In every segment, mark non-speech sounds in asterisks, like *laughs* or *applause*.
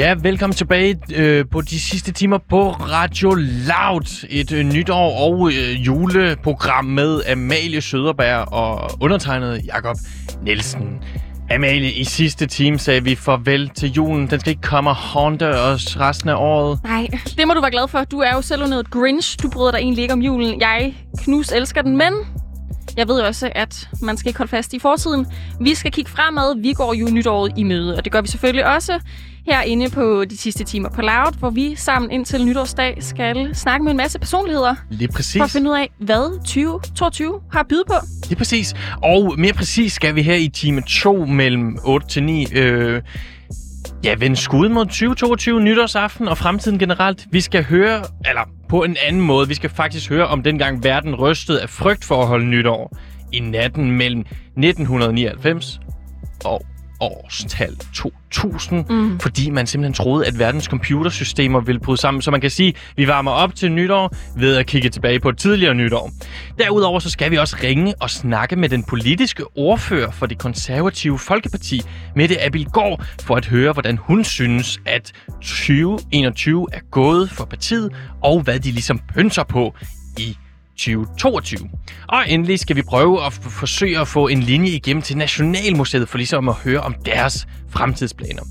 Ja, velkommen tilbage øh, på de sidste timer på Radio Loud. Et øh, nytår og øh, juleprogram med Amalie Søderberg og undertegnet Jakob Nielsen. Amalie, i sidste time sagde vi farvel til julen. Den skal ikke komme og haunte os resten af året. Nej, det må du være glad for. Du er jo selv noget Grinch. Du bryder dig egentlig ikke om julen. Jeg knus elsker den, men jeg ved også, at man skal ikke holde fast i fortiden. Vi skal kigge fremad. Vi går jo nytåret i møde, og det gør vi selvfølgelig også herinde på de sidste timer på Loud, hvor vi sammen indtil nytårsdag skal snakke med en masse personligheder. Lige præcis. For at finde ud af, hvad 2022 har at byde på. Lige præcis. Og mere præcis skal vi her i time 2 mellem 8 til 9 øh, ja, vende skud mod 2022 nytårsaften og fremtiden generelt. Vi skal høre, eller på en anden måde, vi skal faktisk høre om dengang verden rystede af frygt for at holde nytår i natten mellem 1999 og årstal 2000, mm. fordi man simpelthen troede, at verdens computersystemer ville bryde sammen. Så man kan sige, at vi varmer op til nytår ved at kigge tilbage på et tidligere nytår. Derudover så skal vi også ringe og snakke med den politiske ordfører for det konservative Folkeparti, Mette Abildgaard, for at høre, hvordan hun synes, at 2021 er gået for partiet, og hvad de ligesom pynser på i 2022. Og endelig skal vi prøve at forsøge at få en linje igennem til Nationalmuseet for ligesom at høre om deres fremtidsplaner.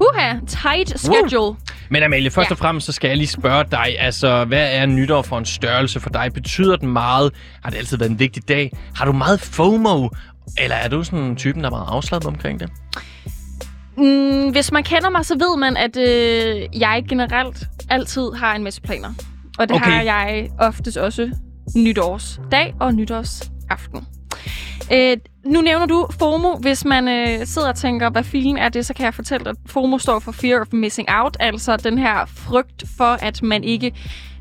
Uha, tight schedule. Uh. Men Amalie, først ja. og fremmest så skal jeg lige spørge dig, altså hvad er nytår for en størrelse for dig? Betyder den meget? Har det altid været en vigtig dag? Har du meget FOMO? Eller er du sådan en typen, der er meget afslappet omkring det? Mm, hvis man kender mig, så ved man, at øh, jeg generelt altid har en masse planer. Og det okay. har jeg oftest også nytårsdag og nytårsaften. Øh, nu nævner du FOMO. Hvis man øh, sidder og tænker, hvad filen er det, så kan jeg fortælle dig, at FOMO står for Fear of Missing Out. Altså den her frygt for, at man ikke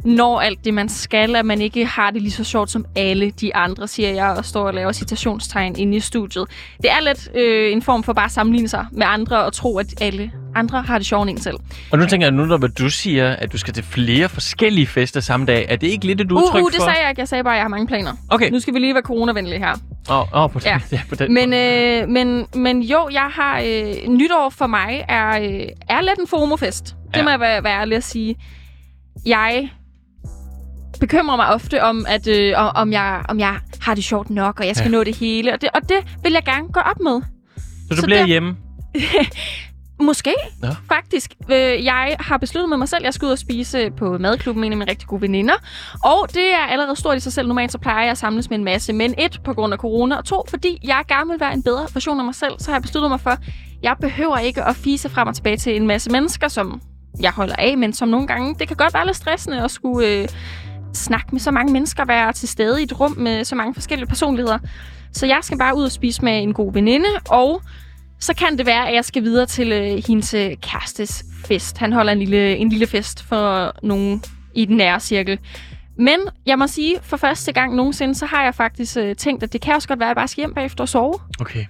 når alt det, man skal, at man ikke har det lige så sjovt som alle de andre, siger jeg, og står og laver citationstegn inde i studiet. Det er lidt øh, en form for bare at sammenligne sig med andre og tro, at alle andre har det sjovt end en selv. Og nu tænker jeg, nu når du siger, at du skal til flere forskellige fester samme dag, er det ikke lidt et udtryk uh, uh, det for... sagde jeg ikke. Jeg sagde bare, at jeg har mange planer. Okay. Nu skal vi lige være coronavenlige her. Oh, oh, på den, ja. *laughs* ja, på den men, øh, men, men jo, jeg har... Øh, nytår for mig er, øh, er lidt en FOMO-fest. Det ja. må jeg være, være ærlig at sige. Jeg bekymrer mig ofte om, at øh, om, jeg, om jeg har det sjovt nok, og jeg skal ja. nå det hele. Og det, og det vil jeg gerne gå op med. Så du så bliver det, hjemme? *laughs* Måske, ja. faktisk. Øh, jeg har besluttet med mig selv, at jeg skal ud og spise på madklubben med en af mine rigtig gode veninder. Og det er allerede stort i sig selv. Normalt så plejer jeg at samles med en masse. Men et, på grund af corona, og to, fordi jeg gerne vil være en bedre version af mig selv, så har jeg besluttet mig for, at jeg behøver ikke at fise frem og tilbage til en masse mennesker, som jeg holder af, men som nogle gange, det kan godt være lidt stressende at skulle øh, snakke med så mange mennesker, være til stede i et rum med så mange forskellige personligheder. Så jeg skal bare ud og spise med en god veninde, og så kan det være, at jeg skal videre til øh, hendes øh, kærestes fest. Han holder en lille, en lille fest for nogen i den nære cirkel. Men jeg må sige, for første gang nogensinde, så har jeg faktisk øh, tænkt, at det kan også godt være, at jeg bare skal hjem bagefter og sove. Okay.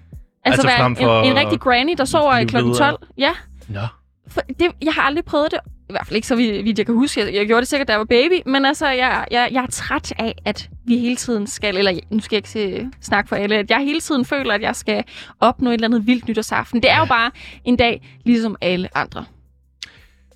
Altså, altså for en, en rigtig granny, der sover kl. 12. Ja. Nå. For det, jeg har aldrig prøvet det, i hvert fald ikke så vidt jeg kan huske. Jeg, jeg gjorde det sikkert, da jeg var baby. Men altså, jeg, jeg, jeg er træt af, at vi hele tiden skal, eller nu skal jeg ikke se, snakke for alle, at jeg hele tiden føler, at jeg skal opnå et eller andet vildt nytårsaften. Det er jo bare en dag, ligesom alle andre.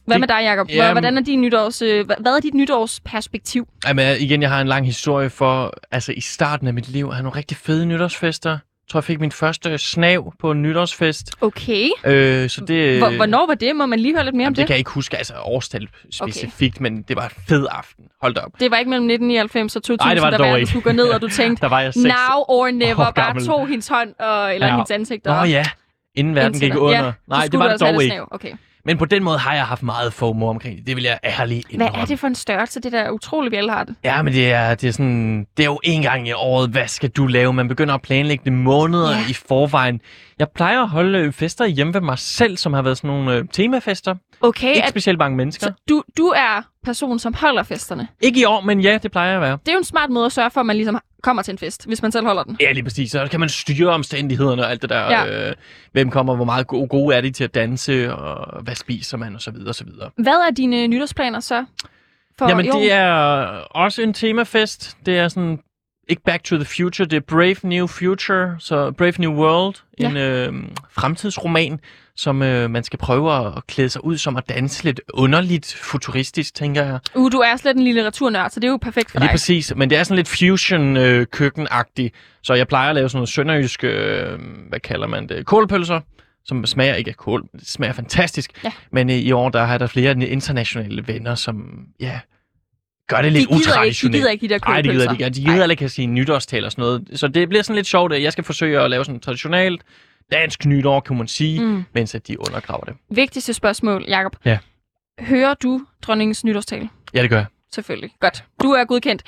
Hvad med dig, Jacob? Jamen, Hvordan er din nytårs, øh, hvad er dit nytårsperspektiv? Jamen, igen, jeg har en lang historie for, altså i starten af mit liv, at have nogle rigtig fede nytårsfester tror, jeg fik min første snav på en nytårsfest. Okay. Øh, så det, Hvornår var det? Må man lige høre lidt mere om det? Det kan jeg ikke huske, altså årstal specifikt, okay. men det var en fed aften. Hold da op. Det var ikke mellem 1999 og 2000, Ej, det var der verden skulle gå ned, og du *laughs* tænkte, der var jeg now or never, bare tog hendes hånd, og, eller ja. hendes ansigt. Åh oh, ja, inden verden gik under. Ja, Nej, det var det dog ikke. Okay. Men på den måde har jeg haft meget FOMO omkring det. Det vil jeg ærligt indrømme. Hvad er det for en størrelse? Det der utrolig vel har det. Ja, men det er, det er sådan... Det er jo en gang i året, hvad skal du lave? Man begynder at planlægge det måneder ja. i forvejen. Jeg plejer at holde øh, fester hjemme ved mig selv, som har været sådan nogle øh, temafester. Okay. Ikke at, specielt mange mennesker. Så du, du er person, som holder festerne? Ikke i år, men ja, det plejer at være. Det er jo en smart måde at sørge for, at man ligesom kommer til en fest, hvis man selv holder den. Ja, lige præcis. Så kan man styre omstændighederne og alt det der. Ja. Øh, hvem kommer, hvor meget gode, gode er de til at danse, og hvad spiser man, og så videre, og så videre. Hvad er dine nytårsplaner så? For Jamen, det er også en temafest. Det er sådan ikke Back to the Future, det er Brave New Future, så Brave New World, Ja. en øh, fremtidsroman, som øh, man skal prøve at, klæde sig ud som at danse lidt underligt futuristisk, tænker jeg. Uh, du er slet en litteraturnørd, så det er jo perfekt for Lige dig. præcis, men det er sådan lidt fusion-køkken-agtigt, så jeg plejer at lave sådan noget sønderjysk, øh, hvad kalder man det, kålpølser, som smager ikke af kål, det smager fantastisk. Ja. Men øh, i år, der har der flere internationale venner, som, ja, gør det de lidt gider, ikke, de utraditionelt. gider ikke de der Nej, det gider de ikke. De gider heller ikke at sige nytårstal og sådan noget. Så det bliver sådan lidt sjovt, at jeg skal forsøge at lave sådan traditionelt dansk nytår, kan man sige, mm. Mens at de undergraver det. Vigtigste spørgsmål, Jakob. Ja. Hører du dronningens nytårstale? Ja, det gør jeg. Selvfølgelig. Godt. Du er godkendt.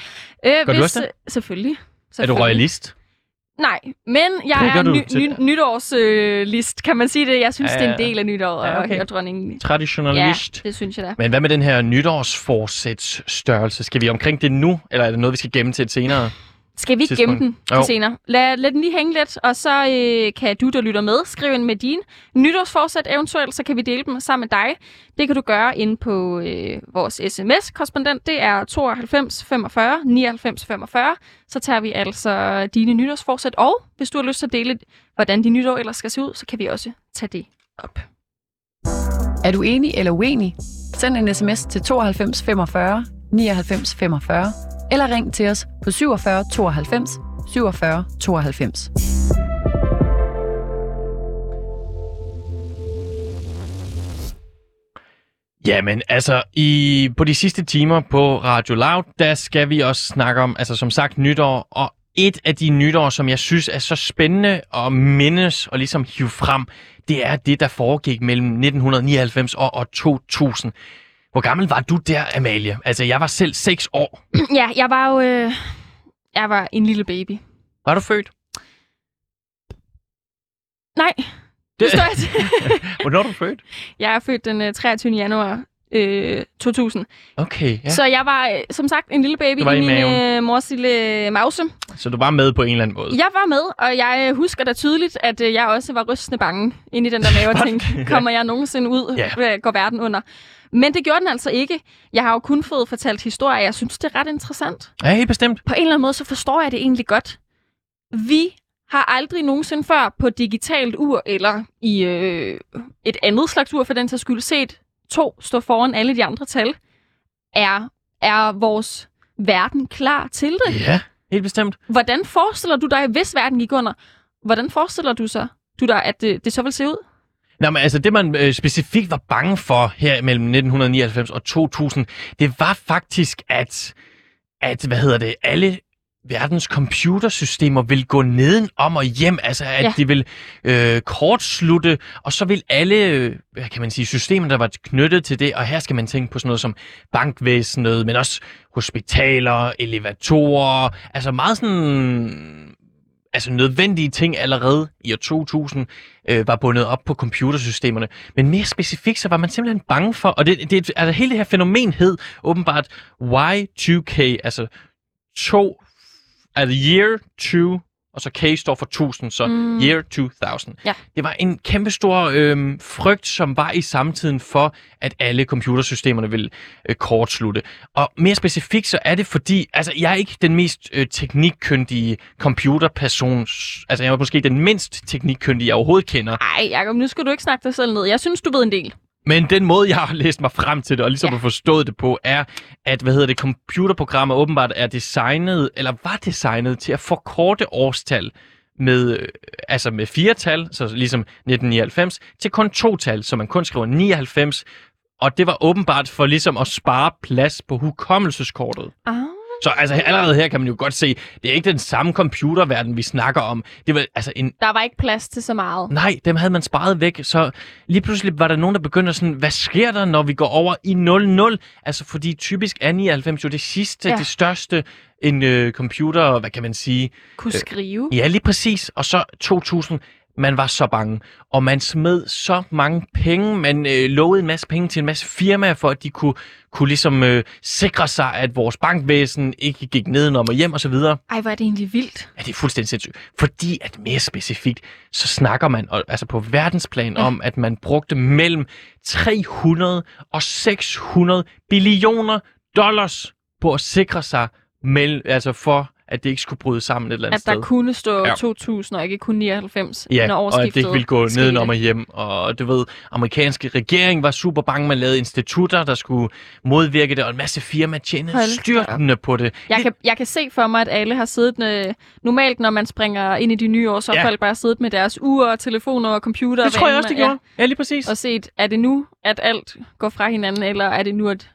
Øh, Gør du også det? Selvfølgelig. Er du Selvfølgelig. royalist? Nej, men jeg gør er ny, til- ny, nytårslist, øh, list, kan man sige det? Jeg synes, Ja, det er en ja. del af nytåret Ja, ja, okay. og dronningen. Ja, Traditionalist? det synes jeg da. Men hvad med den her nytårsforsætsstørrelse? Skal vi omkring det nu, eller er det noget, vi skal gemme til et senere? Skal vi ikke gemme den Jo. til senere? Lad, lad den lige hænge lidt, og så øh, kan du, der lytter med, skrive ind med din nytårsforsæt eventuelt, så kan vi dele dem sammen med dig. Det kan du gøre inde på øh, vores sms-korrespondent. Det er 92 45 99 45. Så tager vi altså dine nytårsforsæt, og hvis du har lyst til at dele, hvordan din nytår ellers skal se ud, så kan vi også tage det op. Er du enig eller uenig? Send en sms til 92 45 99 45 eller ring til os på 47 92 47 92. Jamen, altså, i, på de sidste timer på Radio Loud, der skal vi også snakke om, altså som sagt, nytår. Og et af de nytår, som jeg synes er så spændende at mindes og ligesom hive frem, det er det, der foregik mellem 1999 og, og 2000. Hvor gammel var du der, Amalie? Altså, jeg var selv 6 år. *clears throat* Ja, jeg var jo... Øh, jeg var en lille baby. Var du født? Nej, det står jeg. *laughs* Hvornår er du født? Jeg er født den øh, 23. januar øh, 2000. Okay, ja. Så jeg var, øh, som sagt, en lille baby i i min øh, mors lille mause. Så du var med på en eller anden måde? Jeg var med, og jeg øh, husker da tydeligt, at øh, jeg også var rystende bange inde i den der mave og *laughs* tænkte, kommer jeg nogensinde ud? Ja. Går verden under? Men det gjorde den altså ikke. Jeg har jo kun fået fortalt historier, og jeg synes, det er ret interessant. Ja, helt bestemt. På en eller anden måde, så forstår jeg det egentlig godt. Vi har aldrig nogensinde før på digitalt ur, eller i øh, et andet slags ur for den sags skyld, set to stå foran alle de andre tal. Er, er vores verden klar til det? Ja, helt bestemt. Hvordan forestiller du dig, hvis verden gik under, hvordan forestiller du sig, du dig, at det, det så vil se ud? Nå, men altså det, man øh, specifikt var bange for her mellem 1999 og 2000, det var faktisk, at, at hvad hedder det, alle verdens computersystemer vil gå nedenom og hjem, altså at ja. De vil øh, kortslutte, og så vil alle, øh, hvad kan man sige, systemer, der var knyttet til det, og her skal man tænke på sådan noget som bankvæsenet, men også hospitaler, elevatorer, altså meget sådan altså nødvendige ting allerede i år 2000 øh, var bundet op på computersystemerne. Men mere specifikt, så var man simpelthen bange for, og det, det, altså hele det her fænomen hed åbenbart Y2K, altså to, altså year 2, og så K står for 1000, så mm. Year 2000. Ja. Det var en kæmpestor øh, frygt, som var i samtiden for, at alle computersystemerne ville øh, kortslutte. Og mere specifikt, så er det fordi, altså jeg er ikke den mest øh, teknikkyndige computerperson, altså jeg er måske den mindst teknikkyndige, jeg overhovedet kender. Ej, Jacob, nu skal du ikke snakke dig selv ned. Jeg synes, du ved en del. Men den måde, jeg har *laughs* læst mig frem til det, og ligesom Ja. har forstået det på, er, at hvad hedder det, computerprogrammer åbenbart er designet, eller var designet til at forkorte årstal med, øh, altså med fire tal, så ligesom 1999, til kun to tal, så man kun skriver 99, og det var åbenbart for ligesom at spare plads på hukommelseskortet. Ah. Så altså allerede her kan man jo godt se, det er ikke den samme computerverden, vi snakker om. Det var altså en Der var ikke plads til så meget. Nej, dem havde man sparet væk, så lige pludselig var der nogen, der begyndte sådan, hvad sker der, når vi går over i 0-0? Altså, fordi typisk er 99 jo det sidste, Ja. det største, en øh, computer, hvad kan man sige? Kunne skrive. Ja, lige præcis. Og så 2000, man var så bange. Og man smed så mange penge, man øh, lovede en masse penge til en masse firmaer, for at de kunne, kunne ligesom øh, sikre sig, at vores bankvæsen ikke gik nedenom og hjem og så videre. Ej, hvor er det egentlig vildt. Ja, det er fuldstændig sindssygt. Fordi at mere specifikt, så snakker man og- altså på verdensplan ja. om, at man brugte mellem 300 og 600 billioner dollars på at sikre sig mellem, altså for at det ikke skulle bryde sammen et eller andet At der sted. kunne stå Ja. 2000 og ikke kun 99, Ja, når og at det ikke ville gå skete. nedenom og hjem. Og du ved, amerikanske regering var super bange. Man lavede institutter, der skulle modvirke det, og en masse firmaer tjente styrtende på det. Jeg kan, jeg kan se for mig, at alle har siddet... Øh, normalt, når man springer ind i de nye år, så har Ja. folk bare siddet med deres ure, telefoner og computer. Det tror jeg også, det gjorde. Ja, lige præcis. Ja, og set, er det nu, at alt går fra hinanden, eller er det nu, at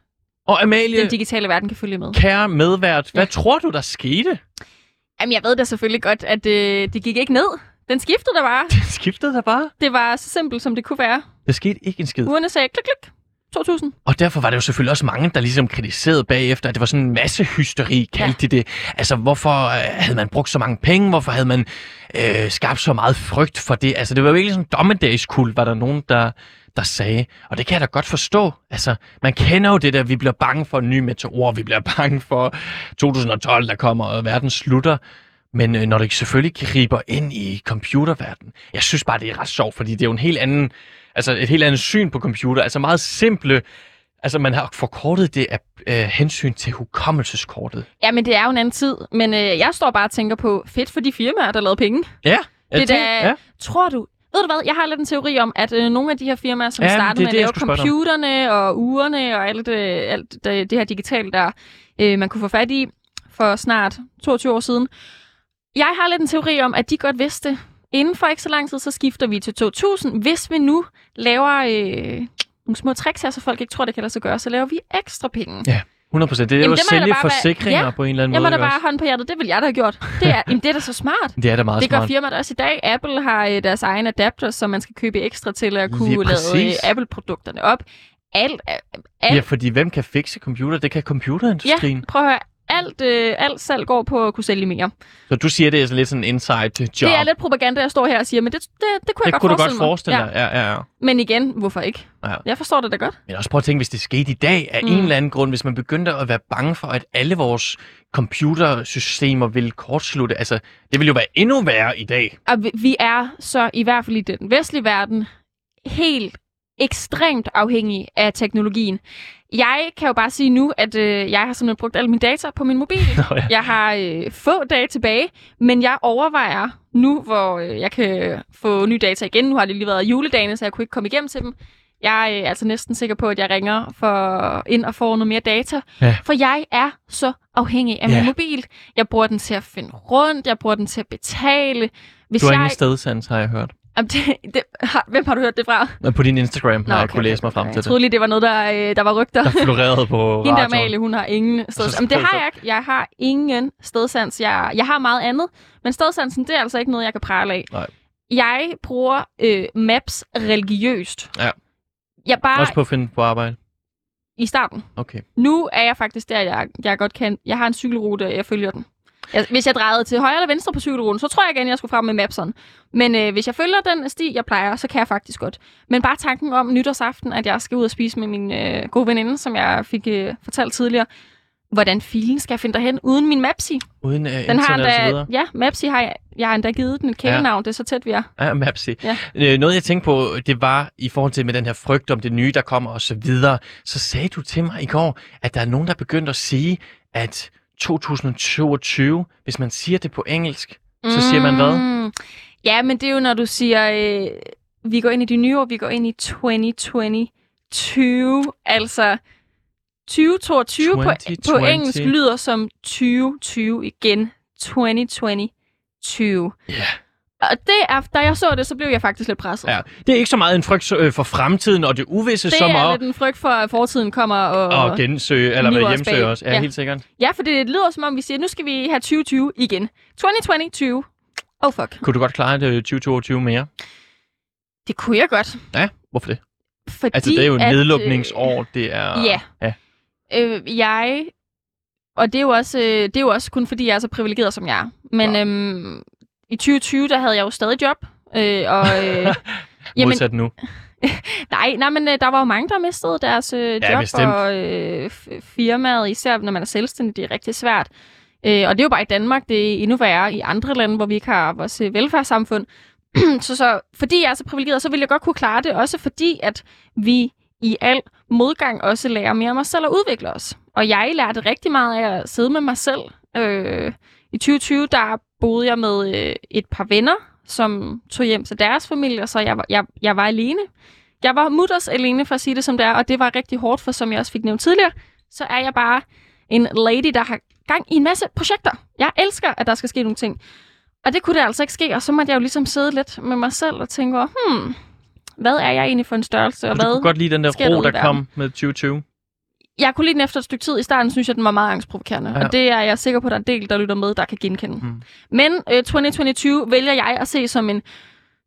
Og Amalie, den digitale verden kan følge med? kære medvært, hvad Ja. tror du, der skete? Jamen, jeg ved da selvfølgelig godt, at øh, det gik ikke ned. Den skiftede der bare. *laughs* Det skiftede der bare. Det var så simpelt, som det kunne være. Der skete ikke en skid. Ugerne sagde klik, klik. 2000. Og derfor var det jo selvfølgelig også mange, der ligesom kritiserede bagefter, at det var sådan en masse hysteri, kaldte de det. Altså, hvorfor øh, havde man brugt så mange penge? Hvorfor havde man øh, skabt så meget frygt for det? Altså, det var jo virkelig sådan en dommedagskult, var der nogen, der, der sagde. Og det kan jeg da godt forstå. Altså, man kender jo det der, vi bliver bange for en ny meteor, vi bliver bange for 2012, der kommer, og verden slutter. Men øh, når det selvfølgelig griber ind i computerverdenen, jeg synes bare, det er ret sjovt, fordi det er jo en helt anden, altså et helt andet syn på computer. Altså meget simple, altså man har forkortet det af øh, hensyn til hukommelseskortet. Ja, men det er jo en anden tid. Men øh, jeg står bare og tænker på, fedt for de firmaer, der lavede penge. Ja, jeg Det er tænker- da- ja. Tror du... Ved du hvad, jeg har lidt en teori om, at øh, nogle af de her firmaer, som Ja, startede med at det, jeg lave computerne og ugerne og alt, det, alt det, det her digitale, der øh, man kunne få fat i for snart 22 år siden. Jeg har lidt en teori om, at de godt vidste, inden for ikke så lang tid, så skifter vi til 2000. Hvis vi nu laver øh, nogle små tricks her, så folk ikke tror, det kan lade sig gøre, så laver vi ekstra penge. Ja, 100 procent. Det er Jamen, jo at det sælge forsikringer Ja, på en eller anden Jeg må måde. da bare hånd på hjertet, det vil jeg da have gjort. Det er, *laughs* jamen, det er da så smart. Det er da meget Det gør smart. firmaet også i dag. Apple har øh, deres egen adapter, som man skal købe ekstra til at kunne lade øh, Apple-produkterne op. Alt, alt, Ja, fordi hvem kan fikse computer? Det kan computerindustrien. prøv at høre. Alt, øh, alt salg går på at kunne sælge mere. Så du siger, det er sådan lidt sådan en inside job. Det er lidt propaganda, jeg står her og siger, men det, det, det kunne jeg det godt kunne du forestille godt forestille mig. dig. Ja. Ja, ja. Men igen, hvorfor ikke? Ja. Jeg forstår det da godt. Men også prøv at tænke, hvis det skete i dag af mm. En eller anden grund, hvis man begyndte at være bange for, at alle vores computersystemer vil kortslutte. Altså, det ville jo være endnu værre i dag. Og vi er så i hvert fald i den vestlige verden helt ekstremt afhængige af teknologien. Jeg kan jo bare sige nu, at øh, jeg har simpelthen brugt alle mine data på min mobil. *laughs* Nå, ja. Jeg har øh, få dage tilbage, men jeg overvejer nu, hvor øh, jeg kan få nye data igen. Nu har det lige været juledagene, så jeg kunne ikke komme igennem til dem. Jeg er øh, altså næsten sikker på, at jeg ringer for ind og får noget mere data. Ja. For jeg er så afhængig af Ja. min mobil. Jeg bruger den til at finde rundt, jeg bruger den til at betale. Hvis Du har jeg... ingen stedsans, har jeg hørt. Jamen, det, det, har, hvem har du hørt det fra? Nå, På din Instagram har jeg kunne læse mig frem Jeg til troede lige, det var noget, der, øh, der var rygter. det. Der florerede på *laughs* Hende der. Amalie, hun har ingen stedsans. Jamen, det har jeg ikke. Jeg har ingen stedsans. Jeg, jeg har meget andet, men stedsansen, det er altså ikke noget, jeg kan prale af. Nej. Jeg bruger øh, maps religiøst. Ja. Jeg bare Også på at finde på arbejde. i starten. Okay. Nu er jeg faktisk der, jeg, jeg godt kan. Jeg har en cykelrute, jeg følger den. Jeg, hvis jeg drejede til højre eller venstre på cykelruten, så tror jeg igen, jeg skulle frem med mapseren. Men øh, hvis jeg følger den sti, jeg plejer, så kan jeg faktisk godt. Men bare tanken om nytårsaften, at jeg skal ud og spise med min øh, gode veninde, som jeg fik øh, fortalt tidligere, hvordan filen skal jeg finde derhen uden min Mapsi. Uden uh, Den internet har og så endda, videre. ja, Mapsi har jeg, jeg har endda givet den et kælenavn, det er så tæt vi er. Ja, Mapsy. Ja. Øh, noget jeg tænkte på, det var i forhold til med den her frygt om det nye, der kommer og så videre. Så sagde du til mig i går, at der er nogen, der begyndte at sige, at 2022, hvis man siger det på engelsk, så siger man hvad? Mm. Ja, men det er jo, når du siger, øh, vi går ind i de nye år, vi går ind i 2022. Altså, 2022 på, på 2020. engelsk lyder som 2020 igen. 2022. Ja. Og det er, da jeg så det, så blev jeg faktisk lidt presset. ja. Det er ikke så meget en frygt øh, for fremtiden og det uvisse, det som er at, lidt en frygt for, at fortiden kommer og... at gensøge, eller hvad os hjemsøge også. Ja, Ja. helt sikkert. Ja, for det lyder som om, vi siger, nu skal vi have 2020 igen. 2022. Oh fuck. Kunne du godt klare det 2022 mere? Det kunne jeg godt. Ja, hvorfor det? Fordi Altså, det er jo et øh, nedlukningsår. Det er... Ja. ja. Øh, jeg... Og det er, jo også, øh, det er jo også kun fordi, jeg er så privilegeret, som jeg er. Men Ja. øhm, i 2020, der havde jeg jo stadig job. Øh, og, øh, *laughs* jamen, Modsat nu. *laughs* nej, nej, men øh, der var jo mange, der mistede deres øh, Ja, job, bestemt. og øh, firmaet, især når man er selvstændig, det er rigtig svært. Øh, og det er jo bare i Danmark, det er endnu værre i andre lande, hvor vi ikke har vores øh, velfærdssamfund. *clears throat* så, så fordi jeg er så privilegeret, så vil jeg godt kunne klare det, også fordi, at vi i al modgang også lærer mere om os selv og udvikle os. Og jeg lærte rigtig meget af at sidde med mig selv øh, I 2020, der boede jeg med øh, et par venner, som tog hjem til deres familie, så jeg var, jeg, jeg var alene. Jeg var mutters alene, for at sige det som det er, og det var rigtig hårdt, for som jeg også fik nævnt tidligere, så er jeg bare en lady, der har gang i en masse projekter. Jeg elsker, at der skal ske nogle ting. Og det kunne det altså ikke ske, og så måtte jeg jo ligesom sidde lidt med mig selv og tænke, hmm, hvad er jeg egentlig for en størrelse? Og du hvad kunne godt lide den der ro, ude i der kom med 2020. Jeg kunne lide den efter et stykke tid. I starten synes jeg, den var meget angstprovokerende. Ja. Og det er jeg sikker på, at der er en del, der lytter med, der kan genkende. Mm. Men øh, 2022 vælger jeg at se som en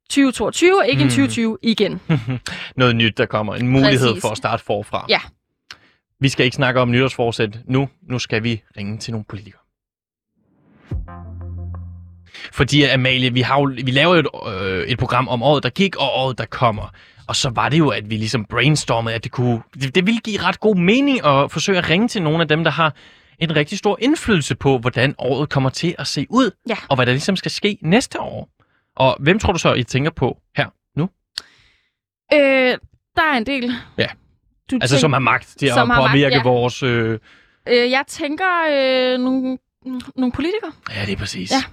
2022, og ikke mm. en Mm. 2020 igen. *laughs* Noget nyt, der kommer. En mulighed Præcis. for at starte forfra. Ja. Vi skal ikke snakke om nytårsforsæt nu. Nu skal vi ringe til nogle politikere. Fordi Amalie, vi, har jo, vi laver jo et, øh, et program om året, der gik, og året, der kommer. Og så var det jo, at vi ligesom brainstormede, at det, kunne, det, det ville give ret god mening at forsøge at ringe til nogle af dem, der har en rigtig stor indflydelse på, hvordan året kommer til at se ud, Ja. og hvad der ligesom skal ske næste år. Og hvem tror du så, I tænker på her nu? Øh, der er en del. Ja. Du Altså, som har magt til at påvirke ja. vores... Øh... Øh, jeg tænker øh, nogle, nogle politikere. Ja, det er præcis. Ja.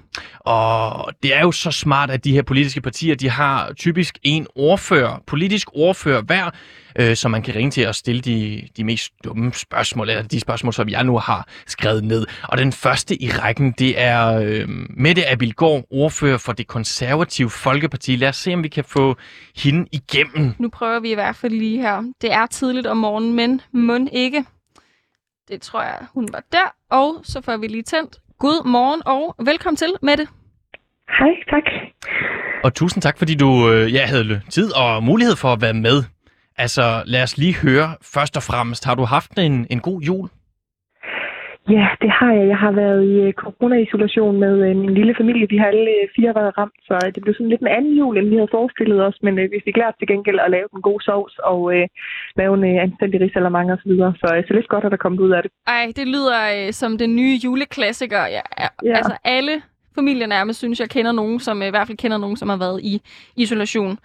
Og det er jo så smart, at de her politiske partier, de har typisk en ordfører, politisk ordfører hver, øh, som man kan ringe til og stille de, de mest dumme spørgsmål, eller de spørgsmål, som jeg nu har skrevet ned. Og den første i rækken, det er øh, Mette Abilgaard, ordfører for det konservative Folkeparti. Lad os se, om vi kan få hende igennem. Nu prøver vi i hvert fald lige her. Det er tidligt om morgenen, men mund ikke. Det tror jeg, hun var der. Og så får vi lige tændt. God morgen og velkommen til, Mette. Hej, tak. Og tusind tak, fordi du øh, ja, havde tid og mulighed for at være med. Altså, lad os lige høre først og fremmest. Har du haft en, en god jul? Ja, det har jeg. Jeg har været i øh, corona-isolation med øh, min lille familie. Vi har alle øh, fire været ramt, så det blev sådan lidt en anden jul, end vi havde forestillet os. Men vi fik lært til gengæld at lave en god sovs og øh, lave en øh, anstændig risalamang og så videre. Så, øh, så lidt godt er der kommet ud af det. Ej, det lyder øh, som den nye juleklassiker. Ja, ja. Ja. Altså alle familier nærmest synes, jeg kender nogen, som øh, i hvert fald kender nogen, som har været i isolation.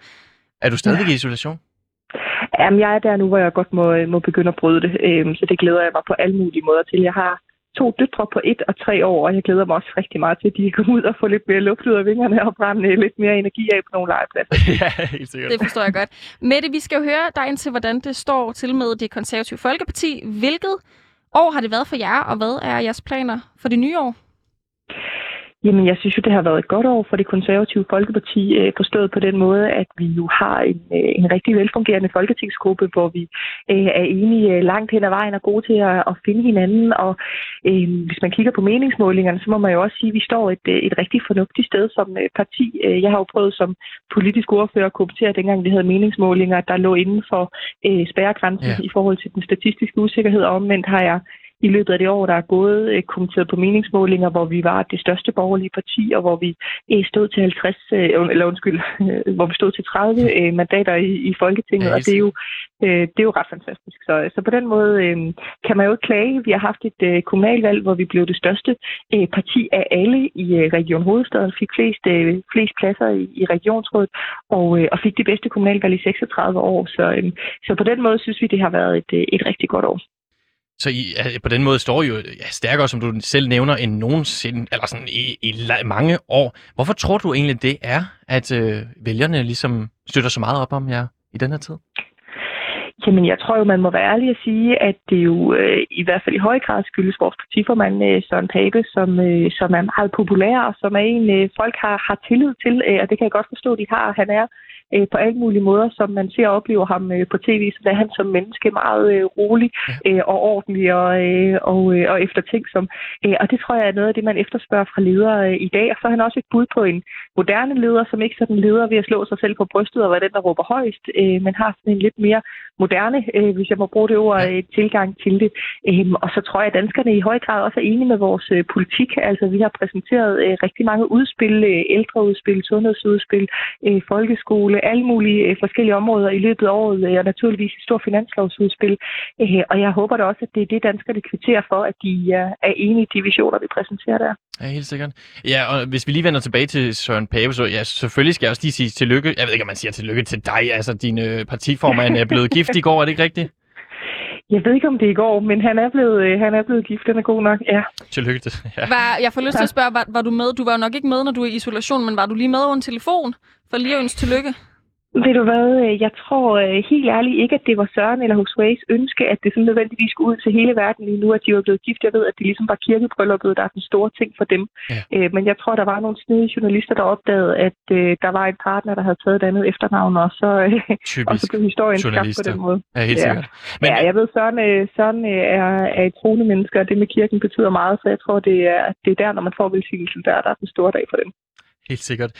Er du stadig i isolation? Jamen, jeg er der nu, hvor jeg godt må, må begynde at bryde det. Øh, så det glæder jeg mig på alle mulige måder til. Jeg har to døtre på et og tre år, og jeg glæder mig også rigtig meget til, at de kan komme ud og få lidt mere luft ud af vingerne og brænde lidt mere energi af på nogle legepladser. *laughs* ja, helt sikkert. Det forstår jeg godt. Mette, vi skal jo høre dig ind til, hvordan det står til med det konservative Folkeparti. Hvilket år har det været for jer, og hvad er jeres planer for det nye år? Jamen, jeg synes jo, det har været et godt år for det konservative Folkeparti, øh, forstået på den måde, at vi jo har en, øh, en rigtig velfungerende folketingsgruppe, hvor vi øh, er enige øh, langt hen ad vejen og gode til at, at finde hinanden. Og øh, hvis man kigger på meningsmålingerne, så må man jo også sige, at vi står et, øh, et rigtig fornuftigt sted som øh, parti. Jeg har jo prøvet som politisk ordfører at kommentere, dengang vi havde meningsmålinger, der lå inden for øh, spærregrænsen Ja. i forhold til den statistiske usikkerhed. Og omvendt har jeg i løbet af det år, der er gået, øh, kommenteret på meningsmålinger, hvor vi var det største borgerlige parti, og hvor vi øh, stod til 50, øh, eller undskyld, *laughs* hvor vi stod til 30 øh, mandater i, i Folketinget, Ja, og det er, jo, det er jo ret fantastisk. Så, så på den måde kan man jo ikke klage. Vi har haft et kommunalvalg, hvor vi blev det største parti af alle i Region Hovedstaden, fik flest, flest pladser i, i regionsrådet, og, og fik det bedste kommunalvalg i 36 år. Så, så på den måde synes vi, det har været et, et rigtig godt år. Så I, altså, på den måde står I jo ja, stærkere, som du selv nævner, end nogensinde, eller sådan i, i mange år. Hvorfor tror du egentlig, det er, at øh, vælgerne ligesom støtter så meget op om jer i den her tid? Jamen, jeg tror jo, man må være ærlig at sige, at det jo øh, i hvert fald i høj grad skyldes vores partiformand øh, Søren Pape, som, øh, som er meget populær, og som er en, øh, folk har, har tillid til, øh, og det kan jeg godt forstå, de har. Han er øh, på alle mulige måder, som man ser og oplever ham øh, på tv, så er han som menneske meget øh, rolig øh, og ordentlig og, øh, og, øh, og eftertænksom. Øh, og det tror jeg er noget af det, man efterspørger fra ledere øh, i dag. Og så er han også et bud på en moderne leder, som ikke sådan leder ved at slå sig selv på brystet og være den, der råber højst, øh, men har sådan en lidt mere moderne, øh, hvis jeg må bruge det ord, øh, tilgang til det. Øhm, og så tror jeg, at danskerne i høj grad også er enige med vores øh, politik. Altså, vi har præsenteret øh, rigtig mange udspil, øh, ældreudspil, sundhedsudspil, øh, folkeskole, alle mulige øh, forskellige områder i løbet af året, øh, og naturligvis et stort finanslovsudspil. Øh, og jeg håber da også, at det er det, danskerne kvitterer for, at de er enige i de visioner, vi præsenterer der. Ja, helt sikkert. Ja, og hvis vi lige vender tilbage til Søren Pape, så ja, selvfølgelig skal jeg også lige sige tillykke. Jeg ved ikke, om man siger tillykke til dig. Altså, din partiformand er blevet gift i går, er det ikke rigtigt? *laughs* Jeg ved ikke, om det er i går, men han er blevet, han er blevet gift. Den er god nok, ja. Tillykke. Ja. Var, jeg får lyst til at spørge, var, var du med? Du var jo nok ikke med, når du er i isolation, men var du lige med over en telefon for lige at ønske tillykke? Ved du hvad, øh, jeg tror øh, helt ærligt ikke, at det var Søren eller Huxways ønske, at det sådan nødvendigvis skulle ud til hele verden lige nu, at de var blevet gift. Jeg ved, at det ligesom var kirkebrylluppet, der er den store ting for dem. Ja. Øh, men jeg tror, der var nogle snedige journalister, der opdagede, at der var en partner, der havde taget et andet efternavn, og så, og så blev historien skabt på den måde. Ja, helt ja. sikkert. Men... Ja, jeg ved, Søren, Søren er, er et troende menneske, og det med kirken betyder meget, så jeg tror, det er, det er der, når man får velsignelsen, der, der er den store dag for dem. Helt sikkert.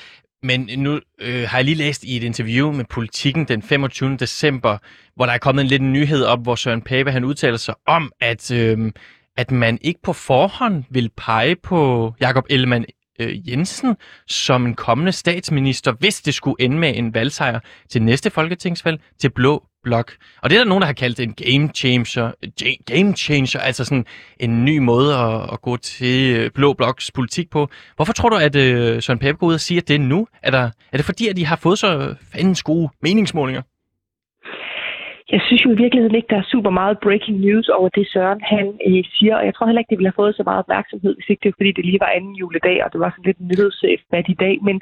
Men nu øh, har jeg lige læst i et interview med Politiken den 25. december, hvor der er kommet en lidt nyhed op, hvor Søren Pape han udtaler sig om, at, øh, at man ikke på forhånd vil pege på Jakob Ellemann øh, Jensen som en kommende statsminister, hvis det skulle ende med en valgsejr til næste folketingsvalg til Blå Blok. Og det er der nogen, der har kaldt en game changer, game changer altså sådan en ny måde at, at gå til øh, Blå Bloks politik på. Hvorfor tror du, at øh, Søren Pape går ud og siger det nu? Er, der, er det fordi, at de har fået så fandens gode meningsmålinger? Jeg synes jo i virkeligheden ikke, der er super meget breaking news over det, Søren han øh, siger. Og jeg tror heller ikke, det ville have fået så meget opmærksomhed, hvis ikke det var, fordi det lige var anden juledag, og det var sådan lidt en nyhedsfat i dag. Men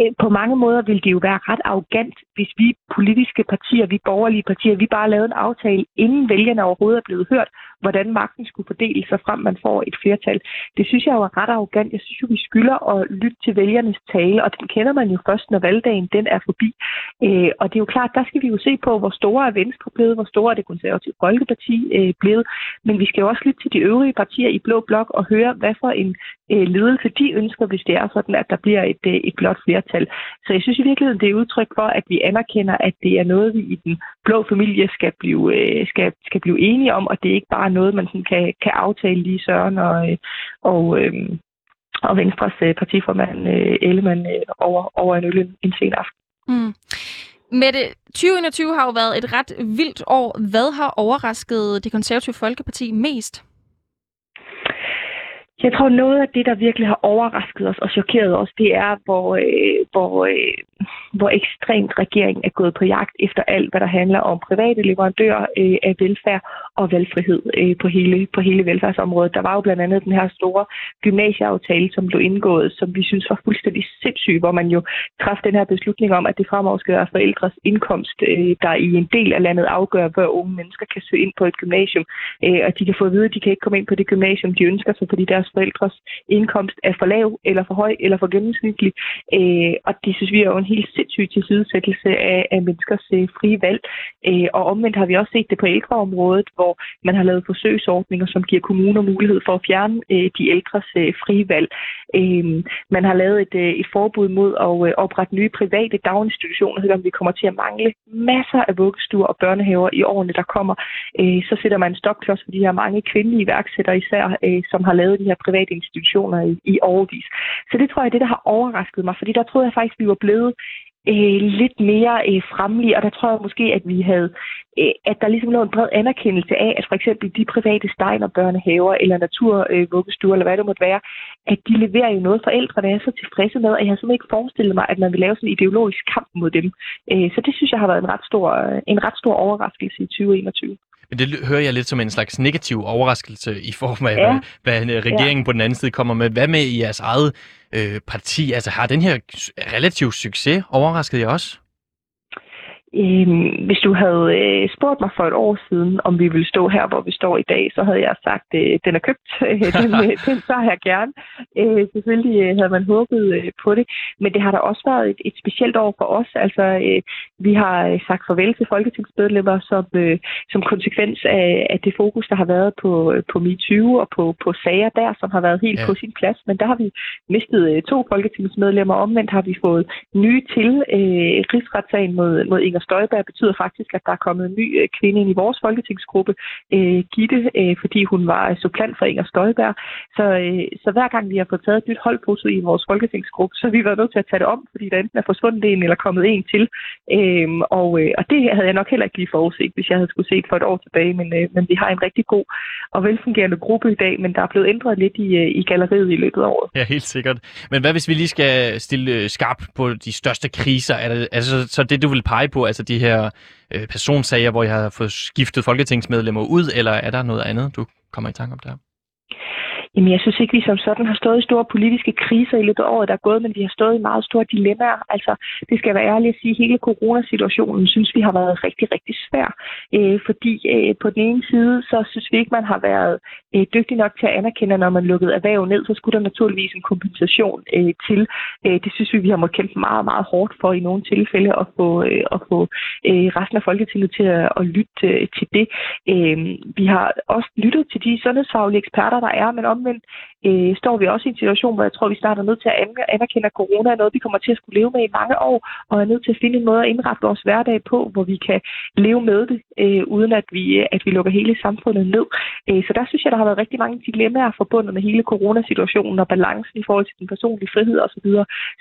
øh, på mange måder ville det jo være ret arrogant, hvis vi politiske partier, vi borgerlige partier, vi bare lavede en aftale, inden vælgerne overhovedet er blevet hørt, hvordan magten skulle fordele sig frem, man får et flertal. Det synes jeg jo er ret arrogant. Jeg synes jo, vi skylder at lytte til vælgernes tale, og den kender man jo først, når valgdagen den er forbi. Øh, og det er jo klart, der skal vi jo se på, hvor store er Venstre blevet, hvor store er det konservative Folkeparti øh, blevet. Men vi skal jo også lytte til de øvrige partier i Blå Blok og høre, hvad for en øh, ledelse de ønsker, hvis det er sådan, at der bliver et, øh, et blot flertal. Så jeg synes i virkeligheden, det er udtryk for, at vi anerkender, at det er noget, vi i den blå familie skal blive, øh, skal, skal blive enige om, og det er ikke bare noget, man sådan kan, kan aftale lige Søren og, øh, og, øh, og Venstres øh, partiformand øh, Ellemann øh, over, over en øl en sen aften. Mm. Mette, 2021 har jo været et ret vildt år. Hvad har overrasket det konservative Folkeparti mest? Jeg tror, noget af det, der virkelig har overrasket os og chokeret os, det er, hvor, øh, hvor, øh, hvor ekstremt regeringen er gået på jagt efter alt, hvad der handler om private leverandører øh, af velfærd og valgfrihed øh, på, hele, på hele velfærdsområdet. Der var jo blandt andet den her store gymnasieaftale, som blev indgået, som vi synes var fuldstændig sindssyg, hvor man jo træffede den her beslutning om, at det fremover skal være forældres indkomst, øh, der i en del af landet afgør, hvor unge mennesker kan søge ind på et gymnasium, øh, og de kan få at vide, at de kan ikke komme ind på det gymnasium, de ønsker sig, fordi deres forældres indkomst er for lav, eller for høj, eller for gennemsnitlig. Øh, og det synes vi er jo en helt sindssyg tilsidesættelse af, af menneskers øh, frie valg. Øh, og omvendt har vi også set det på ældreområdet, hvor man har lavet forsøgsordninger, som giver kommuner mulighed for at fjerne øh, de ældres øh, frie valg. Øh, man har lavet et, øh, et forbud mod at øh, oprette nye private daginstitutioner, selvom vi kommer til at mangle masser af vuggestuer og børnehaver i årene, der kommer. Øh, så sætter man en stopklods for de her mange kvindelige iværksættere især, øh, som har lavet de her private institutioner i, i overvis. Så det tror jeg er det, der har overrasket mig, fordi der troede jeg faktisk, vi var blevet øh, lidt mere øh, fremlige, og der tror jeg måske, at vi havde, øh, at der ligesom lå en bred anerkendelse af, at for eksempel de private steiner børnehaver eller naturvuggestuer, øh, eller hvad det måtte være, at de leverer jo noget, forældrene er så tilfredse med, at jeg har simpelthen ikke forestillet mig, at man vil lave sådan en ideologisk kamp mod dem. Øh, så det synes jeg har været en ret stor, øh, en ret stor overraskelse i 2021. Men det hører jeg lidt som en slags negativ overraskelse i form af, ja. hvad, hvad regeringen ja. på den anden side kommer med. Hvad med i jeres eget øh, parti? Altså har den her relativ succes overrasket jer også? Øhm, hvis du havde øh, spurgt mig for et år siden, om vi ville stå her, hvor vi står i dag, så havde jeg sagt, at øh, den er købt. *laughs* den, øh, den tager jeg gerne. Øh, selvfølgelig øh, havde man håbet øh, på det, men det har da også været et, et specielt år for os. Altså, øh, vi har øh, sagt farvel til folketingsmedlemmer som, øh, som konsekvens af, af det fokus, der har været på, øh, på MeToo og på, på sager der, som har været helt ja. på sin plads. Men der har vi mistet øh, to folketingsmedlemmer. Omvendt har vi fået nye til øh, rigsretssagen mod, mod Inger Støjberg betyder faktisk, at der er kommet en ny øh, kvinde ind i vores folketingsgruppe, øh, Gitte, øh, fordi hun var supplant for Inger Støjberg. Så, øh, så hver gang vi har fået taget et nyt holdfoto i vores folketingsgruppe, så har vi været nødt til at tage det om, fordi der enten er forsvundet en eller kommet en til. Øh, og, øh, og det havde jeg nok heller ikke lige forudset, hvis jeg havde skulle set for et år tilbage, men, øh, men vi har en rigtig god og velfungerende gruppe i dag, men der er blevet ændret lidt i, øh, i galleriet i løbet af året. Ja, helt sikkert. Men hvad hvis vi lige skal stille øh, skarpt på de største kriser? Er det altså så det, du vil pege på? Altså de her øh, personsager, hvor jeg har fået skiftet folketingsmedlemmer ud, eller er der noget andet, du kommer i tanke om der? Jamen, jeg synes ikke, vi som sådan har stået i store politiske kriser i løbet af året, der er gået, men vi har stået i meget store dilemmaer. Altså, det skal være ærligt at sige, hele coronasituationen synes vi har været rigtig, rigtig svær. Øh, fordi øh, på den ene side, så synes vi ikke, man har været øh, dygtig nok til at anerkende, at når man lukkede erhverv ned, så skulle der naturligvis en kompensation øh, til. Øh, det synes vi, vi har måttet kæmpe meget, meget hårdt for i nogle tilfælde at få, øh, at få øh, resten af Folketinget til at, at lytte øh, til det. Øh, vi har også lyttet til de sundhedsfaglige eksperter, der er, men om omvendt øh, står vi også i en situation, hvor jeg tror, vi starter nødt til at anerkende, at corona er noget, vi kommer til at skulle leve med i mange år, og er nødt til at finde en måde at indrette vores hverdag på, hvor vi kan leve med det, øh, uden at vi, at vi lukker hele samfundet ned. Øh, så der synes jeg, der har været rigtig mange dilemmaer forbundet med hele coronasituationen og balancen i forhold til den personlige frihed osv.,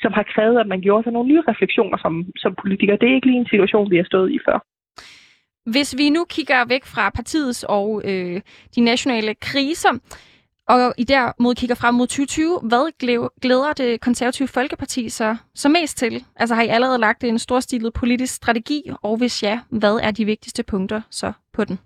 som har krævet, at man gjorde sig nogle nye refleksioner som, som politiker. Det er ikke lige en situation, vi har stået i før. Hvis vi nu kigger væk fra partiets og øh, de nationale kriser, og I dermod kigger frem mod 2020. Hvad glæder det konservative Folkeparti så, så mest til? Altså har I allerede lagt en storstilet politisk strategi, og hvis ja, hvad er de vigtigste punkter så på den?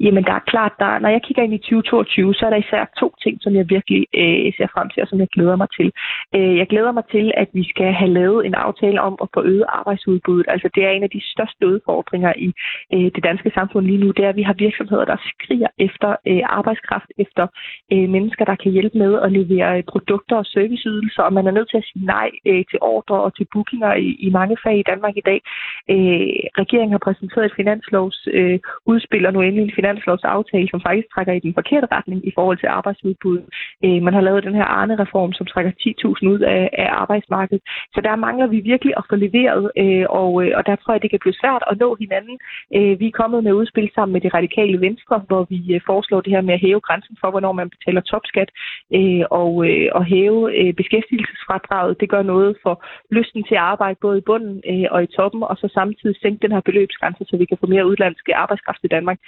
Jamen, der er klart, der, når jeg kigger ind i 2022, så er der især to ting, som jeg virkelig øh, ser frem til, og som jeg glæder mig til. Øh, jeg glæder mig til, at vi skal have lavet en aftale om at få øget arbejdsudbuddet. Altså, det er en af de største udfordringer i øh, det danske samfund lige nu, det er, at vi har virksomheder, der skriger efter øh, arbejdskraft, efter øh, mennesker, der kan hjælpe med at levere øh, produkter og serviceydelser, og man er nødt til at sige nej øh, til ordre og til bookinger i, i mange fag i Danmark i dag. Øh, regeringen har præsenteret et finanslovsudspil, øh, og nu endelig en finanslovsaftale, som faktisk trækker i den forkerte retning i forhold til arbejdsudbud. Øh, man har lavet den her Arne-reform, som trækker 10.000 ud af, af arbejdsmarkedet. Så der mangler vi virkelig at få leveret, øh, og, øh, og der tror jeg, det kan blive svært at nå hinanden. Øh, vi er kommet med udspil sammen med det radikale venstre, hvor vi øh, foreslår det her med at hæve grænsen for, hvornår man betaler topskat, øh, og, øh, og hæve øh, beskæftigelsesfradraget. Det gør noget for lysten til at arbejde både i bunden øh, og i toppen, og så samtidig sænke den her beløbsgrænse, så vi kan få mere udlandske arbejdskraft i Danmark.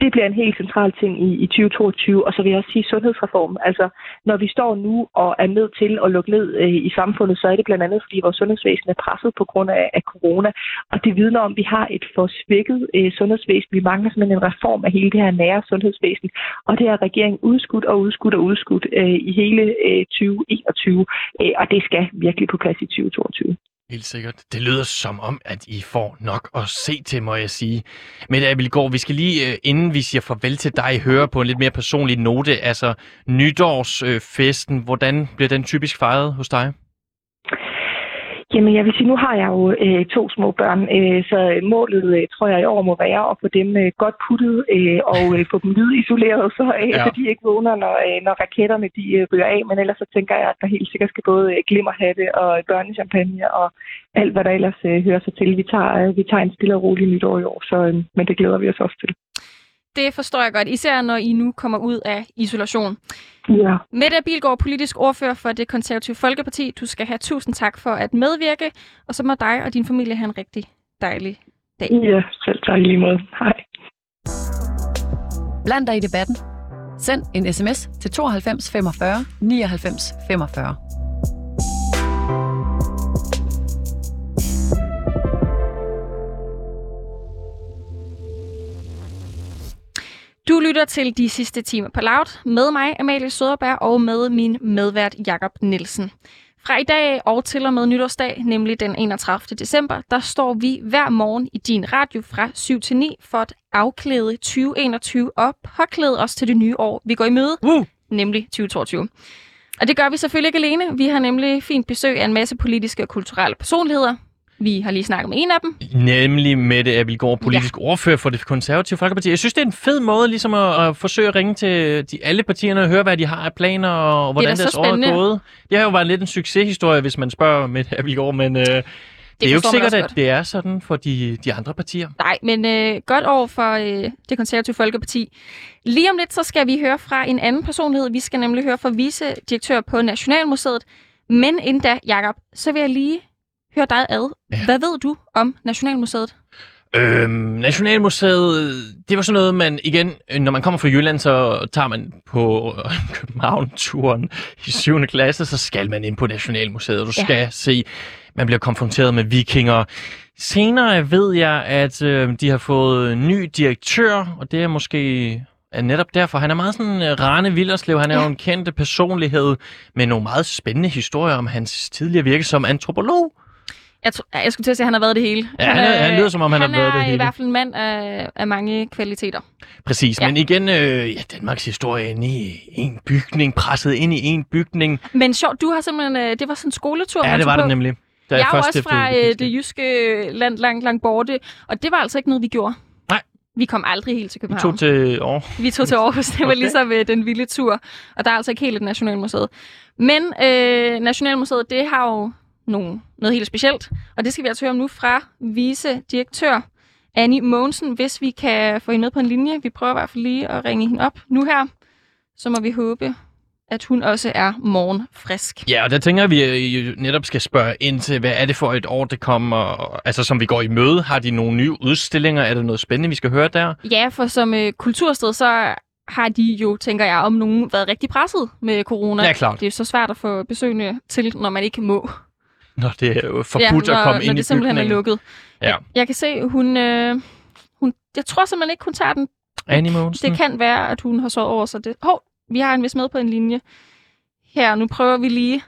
Det bliver en helt central ting i, i 2022. Og så vil jeg også sige sundhedsreform. Altså, når vi står nu og er nødt til at lukke ned øh, i samfundet, så er det blandt andet, fordi vores sundhedsvæsen er presset på grund af, af corona. Og det vidner om, at vi har et for svækket øh, sundhedsvæsen. Vi mangler simpelthen en reform af hele det her nære sundhedsvæsen. Og det har regeringen udskudt og udskudt og udskudt øh, i hele øh, 2021. Øh, og det skal virkelig på plads i 2022. Helt sikkert. Det lyder som om, at I får nok at se til, må jeg sige. Mette Abelgaard, vi skal lige, øh, inden vi siger farvel til dig, høre på en lidt mere personlig note. Altså nytårsfesten, hvordan bliver den typisk fejret hos dig? Jamen, jeg vil sige, nu har jeg jo øh, to små børn, øh, så målet, øh, tror jeg, i år må være at få dem øh, godt puttet øh, og øh, få dem lydisoleret, så, øh, ja. så de ikke vågner, når, øh, når raketterne de, øh, ryger af. Men ellers så tænker jeg, at der helt sikkert skal både øh, glimmerhatte og børnechampagne og alt, hvad der ellers øh, hører sig til. Vi tager, øh, vi tager en stille og rolig nytår i år, så, øh, men det glæder vi os også til. Det forstår jeg godt, især når I nu kommer ud af isolation. Ja. Mette Bilgaard, politisk ordfører for det konservative Folkeparti. Du skal have tusind tak for at medvirke, og så må dig og din familie have en rigtig dejlig dag. Ja, selv tak lige måde. Hej. Bland dig i debatten. Send en sms til 92 45 99 45. lytter til de sidste timer på Loud med mig, Amalie Søderberg, og med min medvært Jakob Nielsen. Fra i dag og til og med nytårsdag, nemlig den 31. december, der står vi hver morgen i din radio fra 7 til 9 for at afklæde 2021 og påklæde os til det nye år, vi går i møde, uh. nemlig 2022. Og det gør vi selvfølgelig ikke alene. Vi har nemlig fint besøg af en masse politiske og kulturelle personligheder. Vi har lige snakket med en af dem. Nemlig Mette Abelgaard, politisk ja. ordfører for det konservative Folkeparti. Jeg synes, det er en fed måde ligesom at, at forsøge at ringe til de, alle partierne og høre, hvad de har af planer og hvordan deres år er gået. Det har jo været lidt en succeshistorie, hvis man spørger Mette Abelgaard, men... Øh, det, det er jo ikke sikkert, at det er sådan for de, de andre partier. Nej, men øh, godt år for øh, det konservative Folkeparti. Lige om lidt, så skal vi høre fra en anden personlighed. Vi skal nemlig høre fra vicedirektør på Nationalmuseet. Men inden da, Jacob, så vil jeg lige høre dig ad. Ja. Hvad ved du om Nationalmuseet? Øhm, Nationalmuseet, det var sådan noget, man igen, når man kommer fra Jylland, så tager man på *laughs* København-turen i 7. klasse, så skal man ind på Nationalmuseet, og du ja. skal se, man bliver konfronteret med vikinger, Senere ved jeg, at øh, de har fået ny direktør, og det er måske er netop derfor. Han er meget sådan uh, Rane Villerslev. Han er ja. jo en kendt personlighed med nogle meget spændende historier om hans tidligere virke som antropolog. Jeg, tro, jeg skulle til at sige, at han har været det hele. Ja, han, er, han lyder som om, han, han har været det hele. Han er i hvert fald en mand af, af mange kvaliteter. Præcis, ja. men igen, øh, ja, Danmarks historie inde i en bygning, presset ind i en bygning. Men sjovt, du har simpelthen, øh, det var sådan en skoletur. Ja, det var det nemlig. Da jeg, jeg er også fra øh, det jyske land langt, langt borte, og det var altså ikke noget, vi gjorde. Nej. Vi kom aldrig helt til København. Vi tog til Aarhus. Vi tog til Aarhus. Det var okay. ligesom øh, den vilde tur. Og der er altså ikke helt et Nationalmuseet. Men øh, Nationalmuseet, det har jo nogle, noget helt specielt. Og det skal vi altså høre om nu fra vice-direktør Annie Mogensen, hvis vi kan få hende med på en linje. Vi prøver i hvert fald lige at ringe hende op nu her. Så må vi håbe, at hun også er morgenfrisk. Ja, og der tænker vi, at vi netop skal spørge ind til, hvad er det for et år, det kommer, altså som vi går i møde? Har de nogle nye udstillinger? Er der noget spændende, vi skal høre der? Ja, for som øh, kultursted, så har de jo, tænker jeg, om nogen været rigtig presset med corona. Ja, klart. Det er så svært at få besøgende til, når man ikke må. Når det er forbudt ja, når, at komme ind i bygningen. det simpelthen er lukket. Ja. Jeg, jeg kan se, hun, øh, hun... Jeg tror simpelthen ikke, hun tager den. Annie Mogensen. Det kan være, at hun har sovet over sig det. Hov, vi har en vis med på en linje. Her, nu prøver vi lige.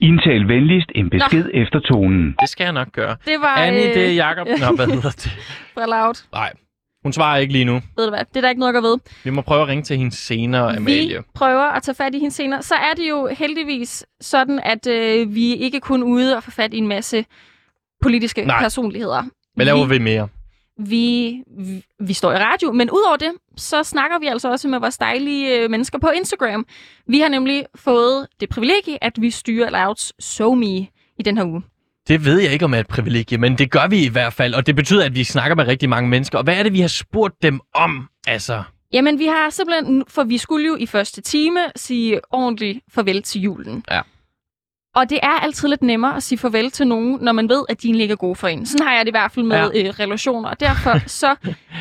Indtal venligst en besked Nå. efter tonen. Det skal jeg nok gøre. Det var... Annie, øh... det er Jacob. Nå, hvad hedder det? *laughs* Fra Loud. Nej, hun svarer ikke lige nu. Ved du hvad, det er der ikke noget at ved. Vi må prøve at ringe til hende senere, Amalie. Vi prøver at tage fat i hende senere. Så er det jo heldigvis sådan, at øh, vi ikke kun ude og få fat i en masse politiske Nej. personligheder. Hvad laver vi, vi mere? Vi, vi, vi står i radio, men udover det, så snakker vi altså også med vores dejlige øh, mennesker på Instagram. Vi har nemlig fået det privilegie, at vi styrer Louds SoMe i den her uge. Det ved jeg ikke om er et privilegie, men det gør vi i hvert fald, og det betyder, at vi snakker med rigtig mange mennesker. Og hvad er det, vi har spurgt dem om, altså? Jamen, vi har simpelthen, for vi skulle jo i første time sige ordentligt farvel til julen. Ja. Og det er altid lidt nemmere at sige farvel til nogen, når man ved, at de ikke er gode for en. Sådan har jeg det i hvert fald med ja. øh, relationer. Og derfor *laughs* så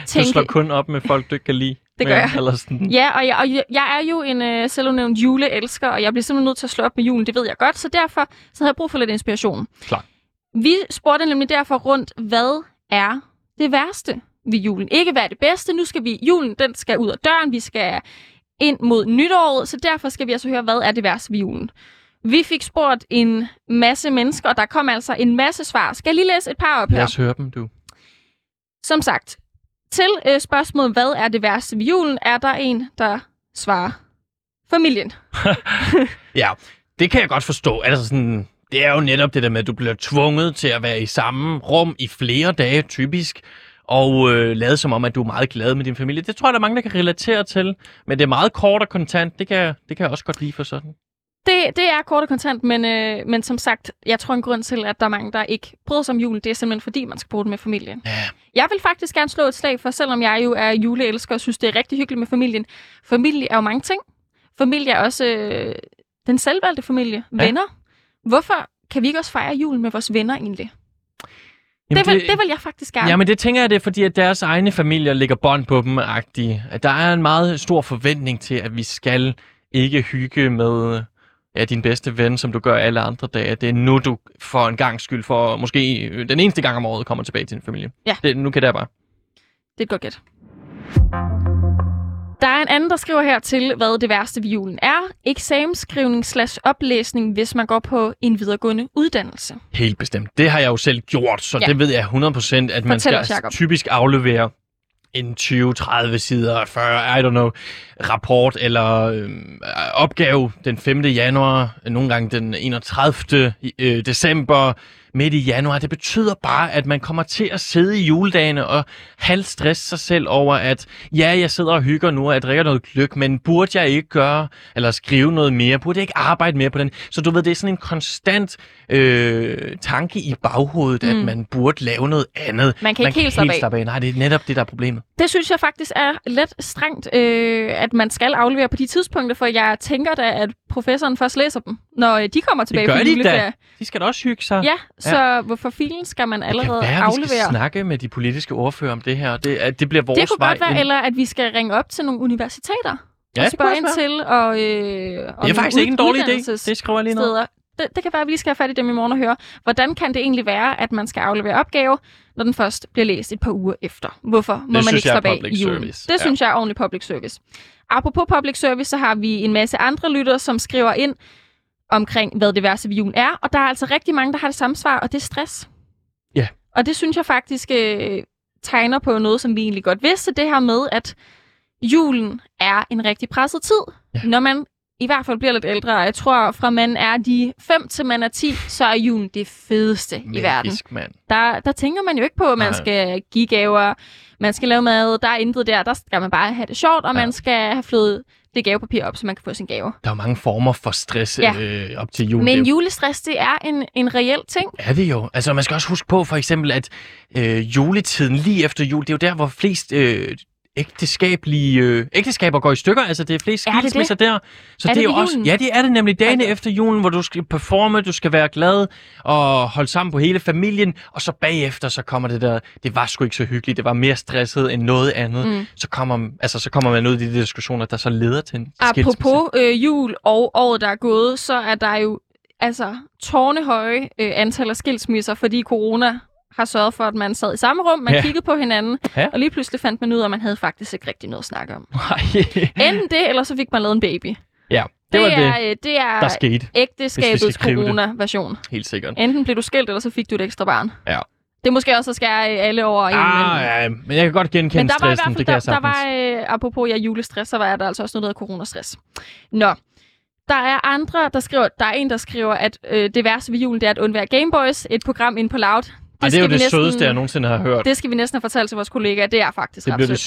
tænker... Du slår kun op med folk, du ikke kan lide. Det gør jeg. Eller sådan. Ja, og jeg, og jeg er jo en øh, selvudnævnt juleelsker, og jeg bliver simpelthen nødt til at slå op med julen, det ved jeg godt. Så derfor så har jeg brug for lidt inspiration. Klar. Vi spurgte nemlig derfor rundt, hvad er det værste ved julen? Ikke hvad er det bedste, nu skal vi, julen den skal ud af døren, vi skal ind mod nytåret, så derfor skal vi altså høre, hvad er det værste ved julen? Vi fik spurgt en masse mennesker, og der kom altså en masse svar. Skal jeg lige læse et par op her? Lad os høre dem, du. Som sagt, til øh, spørgsmålet, hvad er det værste ved julen, er der en, der svarer familien. *laughs* ja, det kan jeg godt forstå. Altså sådan, det er jo netop det der med, at du bliver tvunget til at være i samme rum i flere dage, typisk, og øh, lade som om, at du er meget glad med din familie. Det tror jeg, der er mange, der kan relatere til. Men det er meget kort og kontant. Det kan, det kan jeg også godt lide for sådan. Det, det er kort og kontant, men, øh, men som sagt, jeg tror en grund til, at der er mange, der ikke bryder sig om julen, det er simpelthen fordi, man skal bruge det med familien. Ja. Jeg vil faktisk gerne slå et slag for, selvom jeg jo er juleelsker og synes, det er rigtig hyggeligt med familien. Familie er jo mange ting. Familie er også øh, den selvvalgte familie, ja. venner. Hvorfor kan vi ikke også fejre julen med vores venner egentlig? Jamen det, vil, det, det vil jeg faktisk gerne. Jamen det tænker jeg, det er fordi, at deres egne familier ligger bånd på dem -agtige. At der er en meget stor forventning til, at vi skal ikke hygge med ja, din bedste ven, som du gør alle andre dage. Det er nu, du for en gang skyld, for måske den eneste gang om året, kommer tilbage til din familie. Ja. Det, nu kan det bare. Det er et godt gæt. Der er en anden, der skriver her til, hvad det værste ved julen er. Eksamensskrivning slash oplæsning, hvis man går på en videregående uddannelse. Helt bestemt. Det har jeg jo selv gjort, så ja. det ved jeg 100%, at Fortæl man skal os, typisk aflevere en 20-30 sider, 40, I don't know, rapport eller øh, opgave den 5. januar, nogle gange den 31. Øh, december, midt i januar. Det betyder bare, at man kommer til at sidde i juledagene og halvstresse sig selv over, at ja, jeg sidder og hygger nu, og jeg drikker noget gløk, men burde jeg ikke gøre, eller skrive noget mere? Burde jeg ikke arbejde mere på den? Så du ved, det er sådan en konstant øh, tanke i baghovedet, mm. at man burde lave noget andet. Man kan ikke man helt slappe af. slappe af. Nej, det er netop det, der er problemet. Det synes jeg faktisk er lidt strengt, øh, at man skal aflevere på de tidspunkter, for jeg tænker da, at professoren først læser dem, når øh, de kommer tilbage det gør fra de da. De skal da også hygge sig. Ja, så ja. hvorfor filen skal man allerede det kan være, aflevere? vi skal snakke med de politiske ordfører om det her. Det, det bliver vores Det kunne vej godt være, ind... eller at vi skal ringe op til nogle universiteter ja, og spørge ind til, og, øh, det er faktisk ikke en dårlig idé. Det skriver jeg lige noget. det, det kan være, at vi lige skal have fat i dem i morgen og høre, hvordan kan det egentlig være, at man skal aflevere opgave, når den først bliver læst et par uger efter? Hvorfor må man synes ikke stoppe af i julen? service. Det Ja. synes jeg er ordentlig public service. Apropos public service, så har vi en masse andre lyttere, som skriver ind omkring, hvad det værste ved julen er. Og der er altså rigtig mange, der har det samme svar, og det er stress. Ja. Og det synes jeg faktisk øh, tegner på noget, som vi egentlig godt vidste. Det her med, at julen er en rigtig presset tid. Ja. Når man i hvert fald bliver lidt ældre, jeg tror, fra man er de 5 til man er 10, så er julen det fedeste i verden. Magisk, mand. Der, der tænker man jo ikke på, at man Nej. skal give gaver, man skal lave mad, der er intet der. Der skal man bare have det sjovt, og Ja. man skal have flået det gavepapir op, så man kan få sin gave. Der er mange former for stress Ja. øh, op til jul. Men julestress, det er en, en reel ting. er det jo. Altså, man skal også huske på, for eksempel, at øh, juletiden lige efter jul, det er jo der, hvor flest øh, ægteskabelige øh, ægteskaber går i stykker. Altså, det er flest Er skilsmisser der. Så Er det, det er også, ja, det er det nemlig dagene efter julen, hvor du skal performe, du skal være glad og holde sammen på hele familien, og så bagefter, så kommer det der, det var sgu ikke så hyggeligt, det var mere stresset end noget andet. Mm. Så, kommer, altså, så kommer man ud i de diskussioner, der så leder til en skilsmisse. Apropos øh, jul og året, der er gået, så er der jo altså tårnehøje øh, antal af skilsmisser, fordi corona har sørget for, at man sad i samme rum, man Ja. kiggede på hinanden, Ja. og lige pludselig fandt man ud af, at man havde faktisk ikke rigtig noget at snakke om. Nej, Enten det, eller så fik man lavet en baby. ja, det, var det, er, øh, det er der skete. Ægteskabets det. corona-version. Helt sikkert. Enten blev du skilt, eller så fik du et ekstra barn. Ja. Det er måske også at skære øh, alle over en. Ah, ja, men jeg kan godt genkende men der var i stressen, det kan jeg der, der sagtens. var, øh, apropos ja, julestress, så var der altså også noget, der hedder coronastress. Nå, der er andre, der skriver, der er en, der skriver, at øh, det værste ved julen, det er at undvære Gameboys, et program ind på Loud. Det, Ej, det er jo det næsten, sødeste, jeg nogensinde har hørt. Det, Det skal vi næsten have fortalt til vores kollegaer. Det er faktisk det ret bliver vi sødt.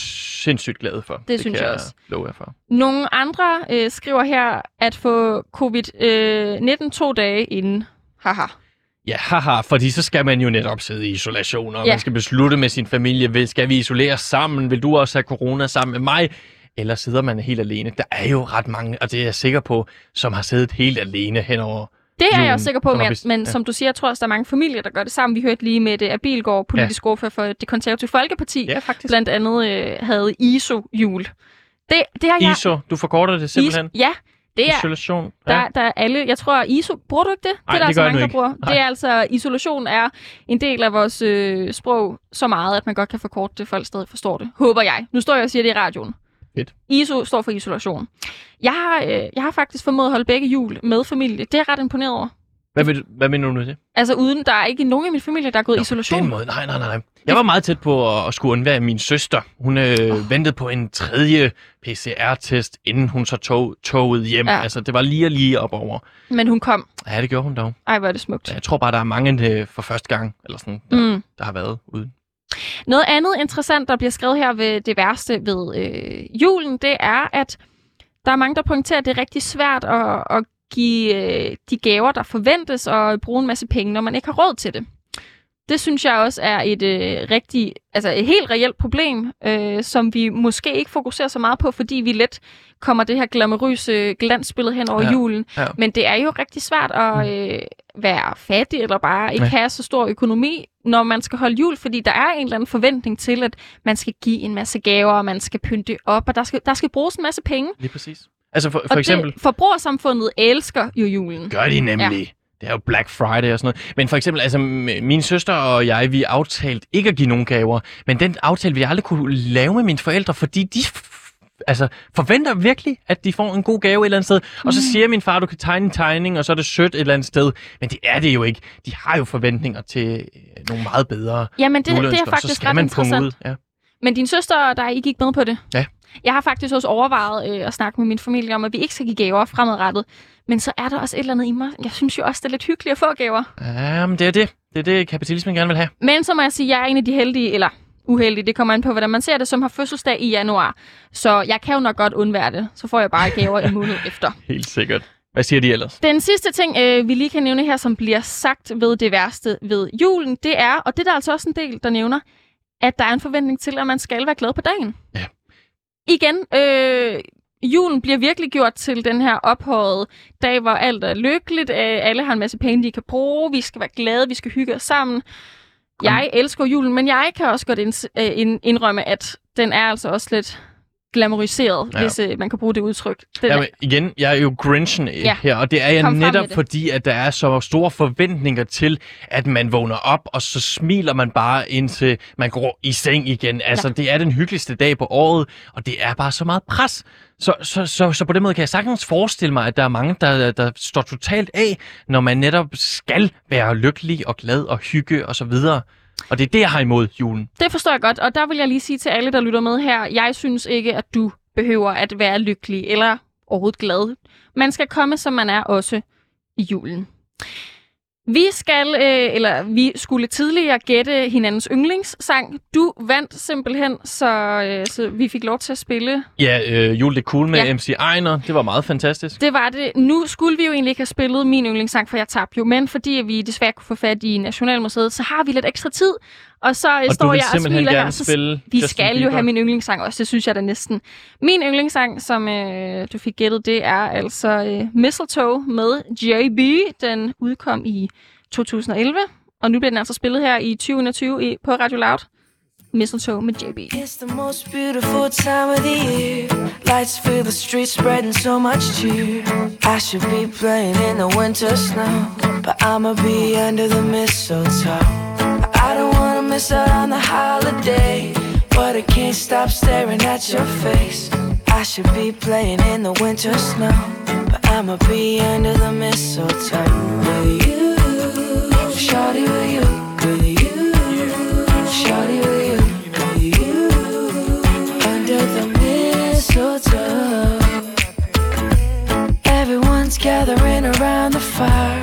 sindssygt glade for. Det synes kan jeg også. love jer for. Nogle andre øh, skriver her, at få covid-19 to dage inden. Haha. Ja, haha, fordi så skal man jo netop sidde i isolation, og Ja. man skal beslutte med sin familie, vil, skal vi isolere sammen? Vil du også have corona sammen med mig? Eller sidder man helt alene? Der er jo ret mange, og det er jeg sikker på, som har siddet helt alene henover. Det er jeg også sikker på, men, vist- men ja. som du siger, jeg tror også, der er mange familier, der gør det sammen. Vi hørte lige med det, at Bilgaard, politisk ja. ordfører for det konservative Folkeparti, Ja, faktisk. blandt andet øh, havde ISO-jul. Det, det har jeg... ISO, du forkorter det simpelthen. ISO, ja, det er... Isolation. Der, Ja. der er alle, jeg tror, ISO, bruger du ikke det? Nej, det er der det altså mange, der bruger. Nej. Det er altså, isolation er en del af vores øh, sprog så meget, at man godt kan forkorte det, folk stadig forstår det. Håber jeg. Nu står jeg og siger det i radioen. Fedt. ISO står for isolation. Jeg har, øh, jeg har faktisk formået at holde begge jul med familie. Det er jeg ret imponeret over. Hvad, vil, hvad mener du med det? Altså uden, der er ikke nogen i min familie, der er gået i isolation. Den måde. Nej, nej, nej. Jeg var meget tæt på at, at skulle undvære min søster. Hun øh, oh. ventede på en tredje PCR-test, inden hun så tog toget hjem. Ja. Altså, det var lige og lige op over. Men hun kom. Ja, det gjorde hun dog. Ej, hvor er det smukt. Jeg tror bare, der er mange øh, for første gang, eller sådan, der, Mm. der har været ude. Noget andet interessant, der bliver skrevet her ved det værste ved øh, julen, det er, at der er mange, der pointerer, at det er rigtig svært at, at give øh, de gaver, der forventes, og bruge en masse penge, når man ikke har råd til det. Det synes jeg også er et øh, rigtig, altså et helt reelt problem, øh, som vi måske ikke fokuserer så meget på, fordi vi let kommer det her glamourøse glansbillede hen over Ja, julen. ja. Men det er jo rigtig svært at øh, være fattig, eller bare ikke Ja. have så stor økonomi, når man skal holde jul, fordi der er en eller anden forventning til, at man skal give en masse gaver, og man skal pynte op, og der skal, der skal bruges en masse penge. Lige præcis. Altså for, for og eksempel, det, forbrugersamfundet elsker jo julen. gør de nemlig. Ja. Det er jo Black Friday og sådan noget. Men for eksempel, altså min søster og jeg, vi aftalt ikke at give nogen gaver. Men den aftale jeg aldrig kunne lave med mine forældre, fordi de altså, forventer virkelig, at de får en god gave et eller andet sted. Og så Mm. siger min far, du kan tegne en tegning, og så er det sødt et eller andet sted. Men det er det jo ikke. De har jo forventninger til øh, nogle meget bedre Jamen, det, det er faktisk så skal ret interessant. ud. Ja. Men din søster, der I gik med på det? Ja. Jeg har faktisk også overvejet øh, at snakke med min familie om, at vi ikke skal give gaver fremadrettet. Men så er der også et eller andet i mig. Jeg synes jo også, det er lidt hyggeligt at få gaver. ja, men det er det. Det er det, kapitalismen gerne vil have. Men så må jeg sige, at jeg er en af de heldige, eller uheldige, det kommer an på, hvordan man ser det, som har fødselsdag i januar. Så jeg kan jo nok godt undvære det. Så får jeg bare gaver en måned *laughs* efter. Helt sikkert. Hvad siger de ellers? Den sidste ting, øh, vi lige kan nævne her, som bliver sagt ved det værste ved julen, det er, og det er der altså også en del, der nævner, at der er en forventning til, at man skal være glad på dagen. Ja. Igen, øh, julen bliver virkelig gjort til den her ophøjet dag, hvor alt er lykkeligt, øh, alle har en masse penge, de kan bruge, vi skal være glade, vi skal hygge os sammen. Jeg elsker julen, men jeg kan også godt øh, ind- indrømme, at den er altså også lidt glamoriseret, Ja. hvis øh, man kan bruge det udtryk. Den Jamen, igen, jeg er jo Grinchen ja. Ja. her, og det er jeg Kom netop det. fordi, at der er så store forventninger til, at man vågner op, og så smiler man bare indtil man går i seng igen. Altså, ja. det er den hyggeligste dag på året, og det er bare så meget pres. Så, så, så, så på den måde kan jeg sagtens forestille mig, at der er mange, der, der står totalt af, når man netop skal være lykkelig og glad og hygge og så videre. Og det er det, jeg har imod julen. Det forstår jeg godt, og der vil jeg lige sige til alle, der lytter med her, jeg synes ikke, at du behøver at være lykkelig eller overhovedet glad. Man skal komme, som man er også i julen. Vi skal, øh, eller vi skulle tidligere gætte hinandens yndlingssang. Du vandt simpelthen, så, øh, så vi fik lov til at spille. Ja, øh, jul det cool med. Ja. MC Ejner. Det var meget fantastisk. Det var det. Nu skulle vi jo egentlig ikke have spillet min yndlingssang, for jeg tabte jo, men fordi vi desværre kunne få fat i Nationalmuseet, så har vi lidt ekstra tid. Og så øh, Og du står jeg og simpelthen smiler gerne her. Så spille vi Justin skal jo Bieber? have min yndlingssang også, det synes jeg da næsten. Min yndlingssang, som øh, du fik gættet, det er altså øh, Mistletoe med JB. Den udkom i 2011, og nu bliver den altså spillet her i 2021 i, på Radio Loud. Mistletoe med JB. It's the most beautiful time of the year. Lights fill the streets, spreading so much cheer. I should be playing in the winter snow, but I'ma be under the mistletoe. I don't wanna miss out on the holiday, but I can't stop staring at your face. I should be playing in the winter snow, but I'ma be under the mistletoe with you. Shawty with you, with you. Shawty with you, with you. Under the mistletoe. Everyone's gathering around the fire.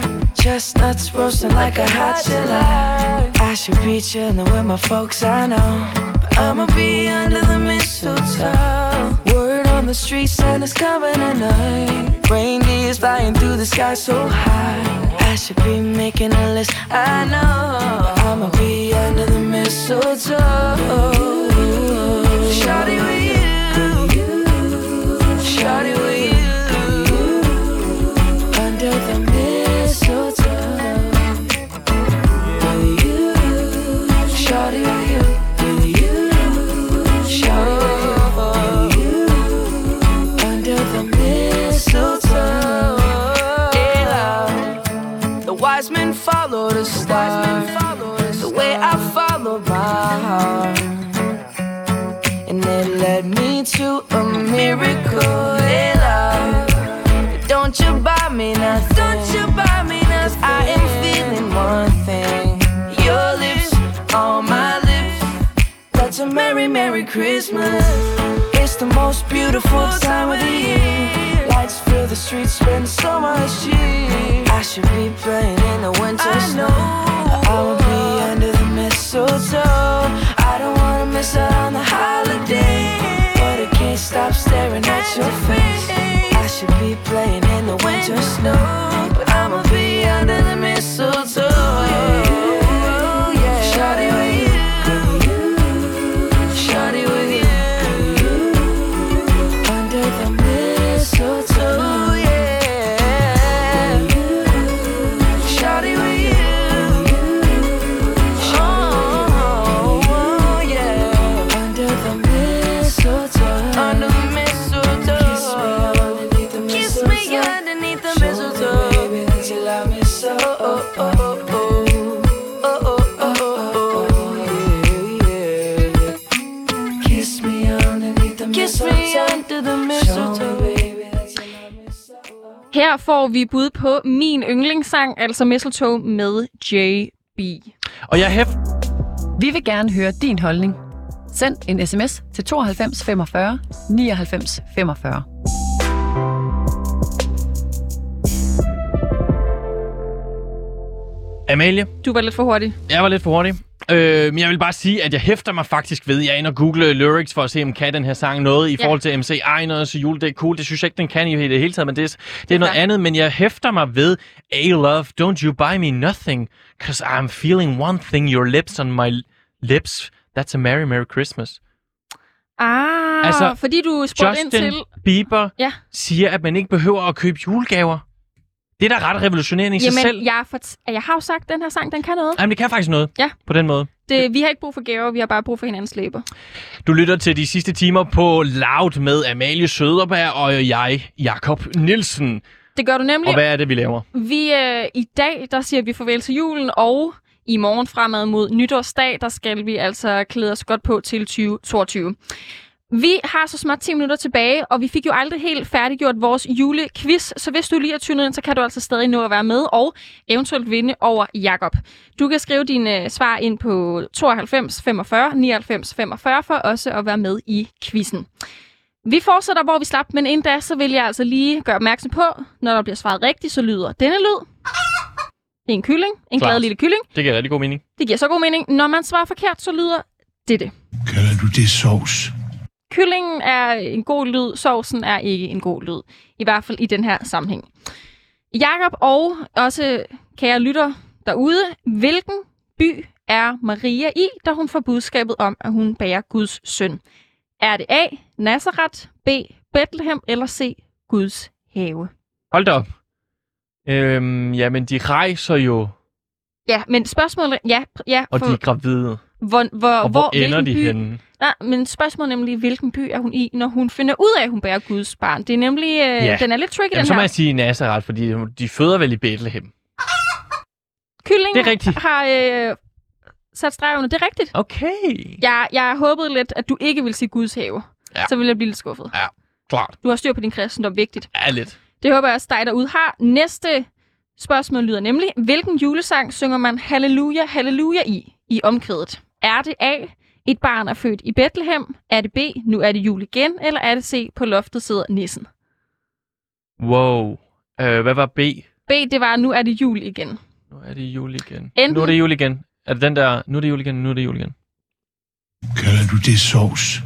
Chestnuts roasting like a hot July. I should be chilling with my folks, I know. But I'ma be under the mistletoe. Word on the street, Santa's coming tonight. Reindeer's flying through the sky so high. I should be making a list, I know. But I'ma be under the mistletoe. Shawty with you. Shawty with you. Christmas. It's the most beautiful time of the year. Lights fill the streets, spend so much cheer. I should be playing in the winter I snow. But I will be under the mistletoe. I don't wanna miss out on the holiday, but I can't stop staring at your face. I should be playing in the winter snow, får vi bud på min yndlingssang, altså Mistletoe med JB. Og jeg hæft... Vi vil gerne høre din holdning. Send en sms til 92 45 99 45. Amalie, Du var lidt for hurtig. jeg var lidt for hurtig. Øh, men jeg vil bare sige, at jeg hæfter mig faktisk ved, jeg er inde og google lyrics for at se, om kan den her sang noget i Ja. forhold til MC Ejner, så jul, det er cool. Det synes jeg ikke, den kan i det hele taget, men det er, det er noget fair. andet. Men jeg hæfter mig ved, A love, don't you buy me nothing, cause I'm feeling one thing, your lips on my lips. That's a merry, merry Christmas. Ah, Altså, fordi du spurgte ind Justin til... Bieber Ja. siger, at man ikke behøver at købe julegaver. Det er da ret revolutionerende i sig Jamen, selv. jeg, for, jeg har jo sagt, at den her sang, den kan noget. Jamen, det kan faktisk noget. Ja. På den måde. Det, vi har ikke brug for gaver, vi har bare brug for hinandens læber. Du lytter til de sidste timer på Loud med Amalie Søderberg og jeg, Jakob Nielsen. Det gør du nemlig. Og hvad er det, vi laver? Vi, øh, I dag, der siger vi farvel til julen, og i morgen fremad mod nytårsdag, der skal vi altså klæde os godt på til 2022. Vi har så småt 10 minutter tilbage, og vi fik jo aldrig helt færdiggjort vores julequiz, så hvis du lige er tunet ind, så kan du altså stadig nå at være med og eventuelt vinde over Jakob. Du kan skrive dine øh, svar ind på 92 45 99 45 for også at være med i quizzen. Vi fortsætter, hvor vi slap, men inden da, så vil jeg altså lige gøre opmærksom på, når der bliver svaret rigtigt, så lyder denne lyd. Det er en kylling, en Klart. glad lille kylling. Det giver rigtig god mening. Det giver så god mening. Når man svarer forkert, så lyder dette. Kalder du det sovs? Kyllingen er en god lyd, sovsen er ikke en god lyd. I hvert fald i den her sammenhæng. Jakob og også kære lytter derude, hvilken by er Maria i, da hun får budskabet om, at hun bærer Guds søn? Er det A. Nazareth, B. Bethlehem eller C. Guds have? Hold da op. Øhm, jamen, de rejser jo, Ja, men spørgsmålet... Ja, ja og for, de er gravide. Hvor, hvor, Og hvor ender hvilken de by, henne? Nej, men spørgsmålet er nemlig, hvilken by er hun i, når hun finder ud af, at hun bærer Guds barn? Det er nemlig... Øh, Ja. Den er lidt tricky, Jamen, den så må her. jeg sige Nazareth, fordi de føder vel i Bethlehem. Kyllingen Det er rigtigt. har øh, sat streg under. Det er rigtigt. Okay. Jeg, jeg håbede lidt, at du ikke ville sige Guds have. Ja. Så ville jeg blive lidt skuffet. Klart. Du har styr på din kristendom, vigtigt. Ja, lidt. Det håber jeg også dig derude har. Næste spørgsmål lyder nemlig, hvilken julesang synger man halleluja, halleluja i, i omkvædet? Er det A, et barn er født i Bethlehem? Er det B, nu er det jul igen? Eller er det C, på loftet sidder nissen? Wow. Øh, hvad var B? B, det var, nu er det jul igen. Nu er det jul igen. Enten- Nu er det jul igen. Er det den der, nu er det jul igen, nu er det jul igen? Kalder du det sovs?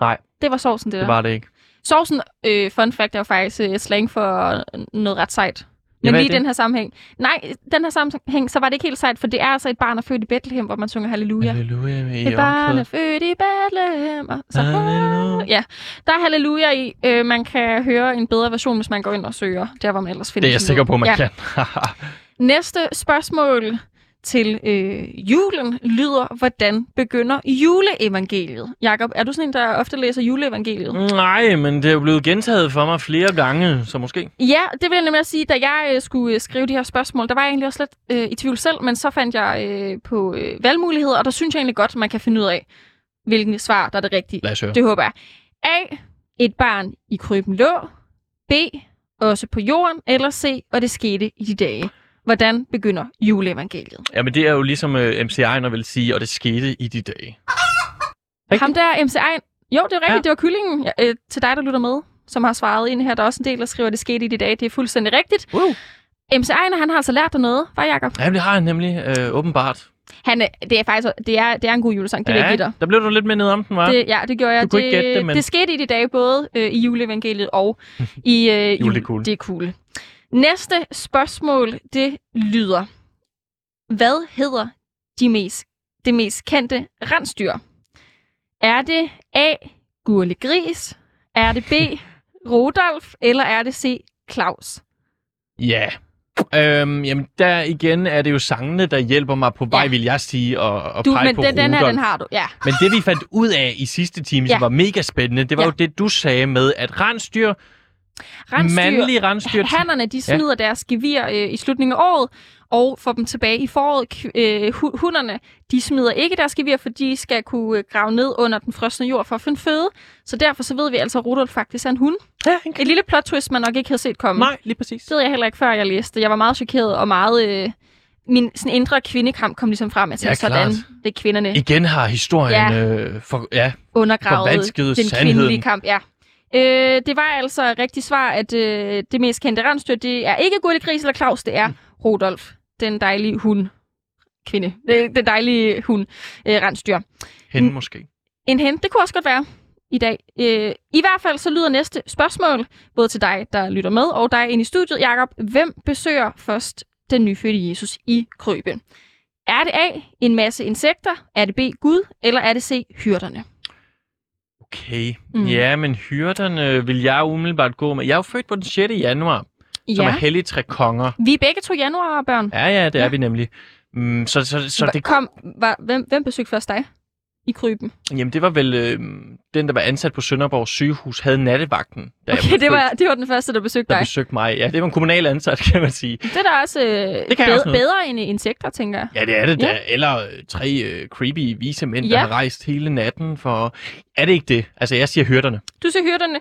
Nej, Det var sovsen, det det der. var det ikke. Sovsen, øh, fun fact, er jo faktisk øh, slang for noget ret sejt. Men er lige i den her sammenhæng. Nej, den her sammenhæng, så var det ikke helt sejt, for det er altså et barn, er født i Bethlehem, hvor man synger halleluja. Halleluja med Et barn er født i Bethlehem. Og så, Halleluja. ja, der er halleluja i. Øh, man kan høre en bedre version, hvis man går ind og søger, der hvor man ellers finder Det er jeg sikker på, man ja. kan. *laughs* Næste spørgsmål til øh, julen lyder, hvordan begynder juleevangeliet? Jakob, er du sådan en, der ofte læser juleevangeliet? Nej, men det er jo blevet gentaget for mig flere gange, så måske. Ja, det vil jeg nemlig sige, da jeg øh, skulle øh, skrive de her spørgsmål, der var jeg egentlig også lidt øh, i tvivl selv, men så fandt jeg øh, på øh, valgmuligheder, og der synes jeg egentlig godt, man kan finde ud af, hvilken svar, der er det rigtige. Lad os høre. Det håber jeg. A. Et barn i kryben lå. B. Også på jorden. Eller C. Og det skete i de dage. Hvordan begynder juleevangeliet? Jamen, det er jo ligesom uh, MC Ejner vil sige, og det skete i de dage. Rigtigt. Ham der, MC Ejn. Jo, det er rigtigt. Ja. Ja. Det var kyllingen ja, øh, til dig, der lytter med, som har svaret ind her. Der er også en del, der skriver, at det skete i de dage. Det er fuldstændig rigtigt. Wow. MC Ejner, han har altså lært dig noget, var Jacob? Jamen, det har han nemlig øh, åbenbart. Han, er- det er faktisk det er, det er en god julesang, det vil jeg give dig. der blev du lidt med ned om den, var. Det, ja, det gjorde jeg. Du kunne det, ikke gætte det, men- det skete i de dage, både øh, i juleevangeliet og i øh, *laughs* Jul, det er cool. Det er cool. Næste spørgsmål, det lyder. Hvad hedder de mest, det mest kendte rensdyr? Er det A. Gurle Gris? Er det B. *laughs* Rudolf? Eller er det C. Claus? Ja. Øhm, jamen, der igen er det jo sangene, der hjælper mig på vej, Ja. vil jeg sige, og, og Du, pege men på den, den her, den har du. Ja. Men det, vi fandt ud af i sidste time, som Ja. var mega spændende, det var Ja. jo det, du sagde med, at rensdyr, Rensdyr, mandlige rensdyr... Hannerne, de smider ja. deres gevir øh, i slutningen af året, og får dem tilbage i foråret. Øh, hu- hunderne, de smider ikke deres gevir, for de skal kunne øh, grave ned under den frosne jord for at finde føde. Så derfor så ved vi altså, at Rudolf faktisk er en hund. Ja, Et lille plot twist, man nok ikke havde set komme. Nej, lige præcis. Det ved jeg heller ikke, før jeg læste. Jeg var meget chokeret og meget... Øh, min sådan indre kvindekamp kom ligesom frem. Tænkte, Ja, sådan, klart. det er kvinderne Igen har historien øh, for, ja, undergravet den sandheden. kvindelige kamp. Ja. Øh, det var altså rigtigt svar, at øh, det mest kendte rensdyr, det er ikke Gurli Gris eller Claus, det er Rudolf, den dejlige hund. Kvinde. Det, den dejlige hund. Øh, rensdyr. hende måske. En hen, det kunne også godt være i dag. Øh, I hvert fald så lyder næste spørgsmål, både til dig, der lytter med, og dig inde i studiet, Jakob. Hvem besøger først den nyfødte Jesus i krybben? Er det A, en masse insekter? Er det B, Gud? Eller er det C, hyrderne? Okay. Mm. Ja, men hyrderne vil jeg umiddelbart gå med. Jeg er jo født på den 6. januar. ja. som er hellige tre konger. Vi er begge to januarbørn. Ja, ja, det er Ja. vi nemlig. Mm, så, så, så det, Kom, var, hvem, hvem besøgte først dig i kryben? jamen, det var vel øh, den, der var ansat på Sønderborg sygehus, havde nattevagten, da jeg Okay, blev det var, det var den første, der besøgte der dig. besøgte mig. Ja, det var en kommunal ansat, *laughs* kan man sige. Det er da også, øh, Det kan bedre, også noget. bedre end insekter, tænker jeg. Ja, det er det Ja. da. Eller øh, tre øh, creepy vise mænd, Ja. der har rejst hele natten for... Er det ikke det? Altså, jeg siger hyrderne. Du ser hyrderne.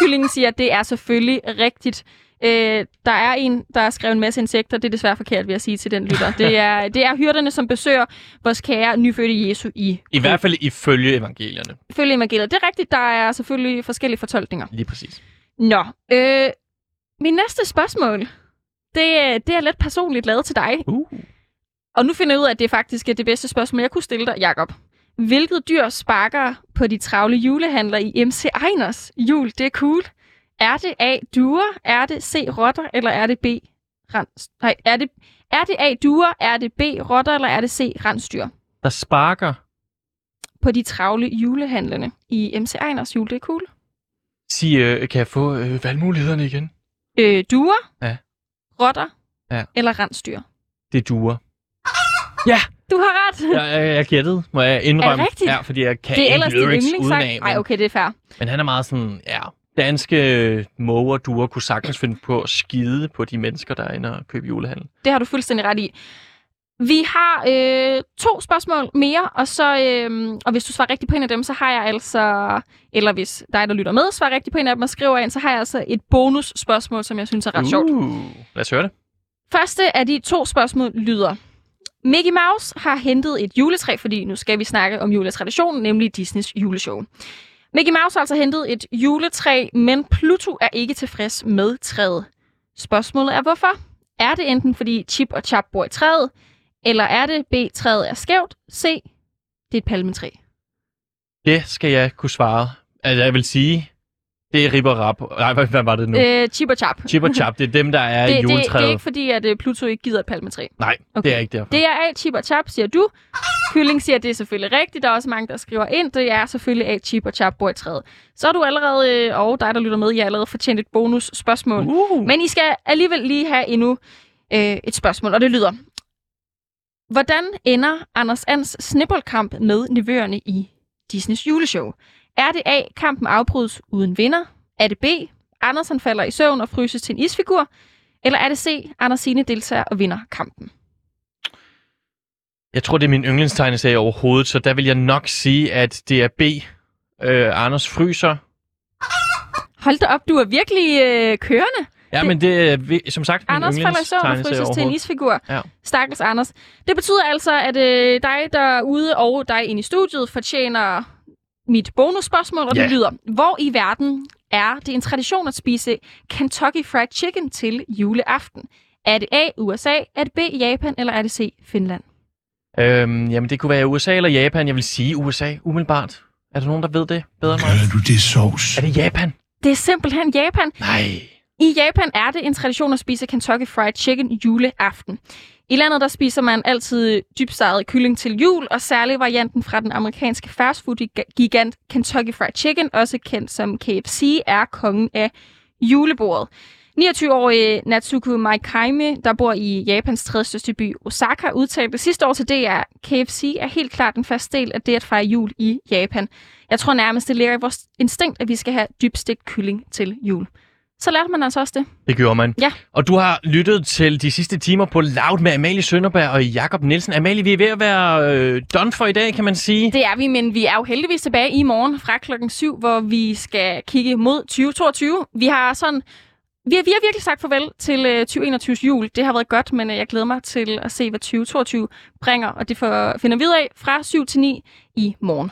Kyllingen siger, at det er selvfølgelig rigtigt. Øh, der er en, der har skrevet en masse insekter. Det er desværre forkert, vil jeg sige til den lytter. Det er, det er hyrderne, som besøger vores kære nyfødte Jesu i I hvert fald ifølge evangelierne. Følge evangeliet. Det er rigtigt, der er selvfølgelig forskellige fortolkninger. Lige præcis. Nå, øh, min næste spørgsmål, det, det er lidt personligt lavet til dig. Uh. Og nu finder jeg ud af, at det faktisk er det bedste spørgsmål, jeg kunne stille dig, Jakob. Hvilket dyr sparker på de travle julehandler i MC Einers jul? Det er cool. Er det A. Duer? Er det C. Rotter? Eller er det B. Rens? Nej, er det, er det A. Duer? Er det B. Rotter? Eller er det C. Rensdyr? Der sparker. På de travle julehandlerne i MC Einers jul. Det er cool. Sig, øh, kan jeg få øh, valgmulighederne igen? Øh, duer? Ja. Rotter? Ja. Eller rensdyr? Det duer. Ja, Du har ret. jeg, jeg, jeg gættede, må jeg indrømme. Er det rigtigt? Ja, fordi jeg kan det er ikke lyrics udenad, Nej, okay, det er fair. men han er meget sådan, ja, danske måger og duer kunne sagtens finde på at skide på de mennesker, der er inde og købe julehandel. Det har du fuldstændig ret i. Vi har øh, to spørgsmål mere, og så øh, og hvis du svarer rigtigt på en af dem, så har jeg altså, eller hvis dig, der lytter med, svarer rigtigt på en af dem og skriver ind, så har jeg altså et bonusspørgsmål, som jeg synes er ret sjovt. Uh, lad os høre det. Første af de to spørgsmål lyder. Mickey Mouse har hentet et juletræ, fordi nu skal vi snakke om juletraditionen, nemlig Disneys juleshow. Mickey Mouse har altså hentet et juletræ, men Pluto er ikke tilfreds med træet. Spørgsmålet er hvorfor? Er det enten fordi Chip og Chap bor i træet, eller er det B, træet er skævt, C, det er et palmetræ? Det skal jeg kunne svare. Altså, jeg vil sige, det er rib og rap. Nej, hvad, hvad var det nu? Øh, Chip og Chap. Chip og chap, det er dem, der er det, i *laughs* det, det juletræet. er ikke fordi, at øh, Pluto ikke gider et palmetræ. Nej, Okay. det er ikke derfor. Det er A, Chip og Chap, siger du. Kylling siger, at det er selvfølgelig rigtigt. Der er også mange, der skriver ind. Det er selvfølgelig A, Chip og Chap bor i træet. Så er du allerede, øh, og dig, der lytter med, I har allerede fortjent et bonus spørgsmål. Uh. Men I skal alligevel lige have endnu øh, et spørgsmål, og det lyder. Hvordan ender Anders Ans snibboldkamp med nevøerne i Disneys juleshow? Er det A, kampen afbrydes uden vinder? Er det B, Anders han falder i søvn og fryses til en isfigur? Eller er det C, Anders Signe deltager og vinder kampen? Jeg tror, det er min yndlingstegneserie overhovedet, så der vil jeg nok sige, at det er B. Øh, Anders Fryser. Hold da op, du er virkelig øh, kørende. Ja, Det- men det er som sagt min Anders falder i søvn og yndlingstegneserie fryses til en isfigur. Ja. Stakkels Anders. Det betyder altså, at øh, dig derude og dig inde i studiet fortjener mit bonusspørgsmål, og Ja. det lyder, hvor i verden er det en tradition at spise Kentucky Fried Chicken til juleaften? Er det A, USA, er det B, Japan, eller er det C, Finland? Øhm, jamen, det kunne være USA eller Japan. Jeg vil sige USA, umiddelbart. Er der nogen, der ved det bedre end mig? Kalder du det sovs? Er det Japan? Det er simpelthen Japan. Nej. I Japan er det en tradition at spise Kentucky Fried Chicken juleaften. I landet der spiser man altid dybsteget kylling til jul, og særlig varianten fra den amerikanske fastfood-gigant Kentucky Fried Chicken, også kendt som KFC, er kongen af julebordet. 29-årige Natsuko Maikaime, der bor i Japans tredje største by Osaka, udtalte sidste år til DR, KFC er helt klart en fast del af det at fejre jul i Japan. Jeg tror nærmest, det ligger i vores instinkt, at vi skal have dybstegt kylling til jul. Så lærte man altså også det. Det gjorde man. Ja. Og du har lyttet til de sidste timer på Loud med Amalie Sønderberg og Jakob Nielsen. Amalie, vi er ved at være øh, done for i dag, kan man sige. Det er vi, men vi er jo heldigvis tilbage i morgen fra klokken 7, hvor vi skal kigge mod 2022. Vi har sådan... Vi har, vi har virkelig sagt farvel til øh, 2021's jul. Det har været godt, men øh, jeg glæder mig til at se, hvad 2022 bringer, og det får, finder vi ud af fra 7 til 9 i morgen.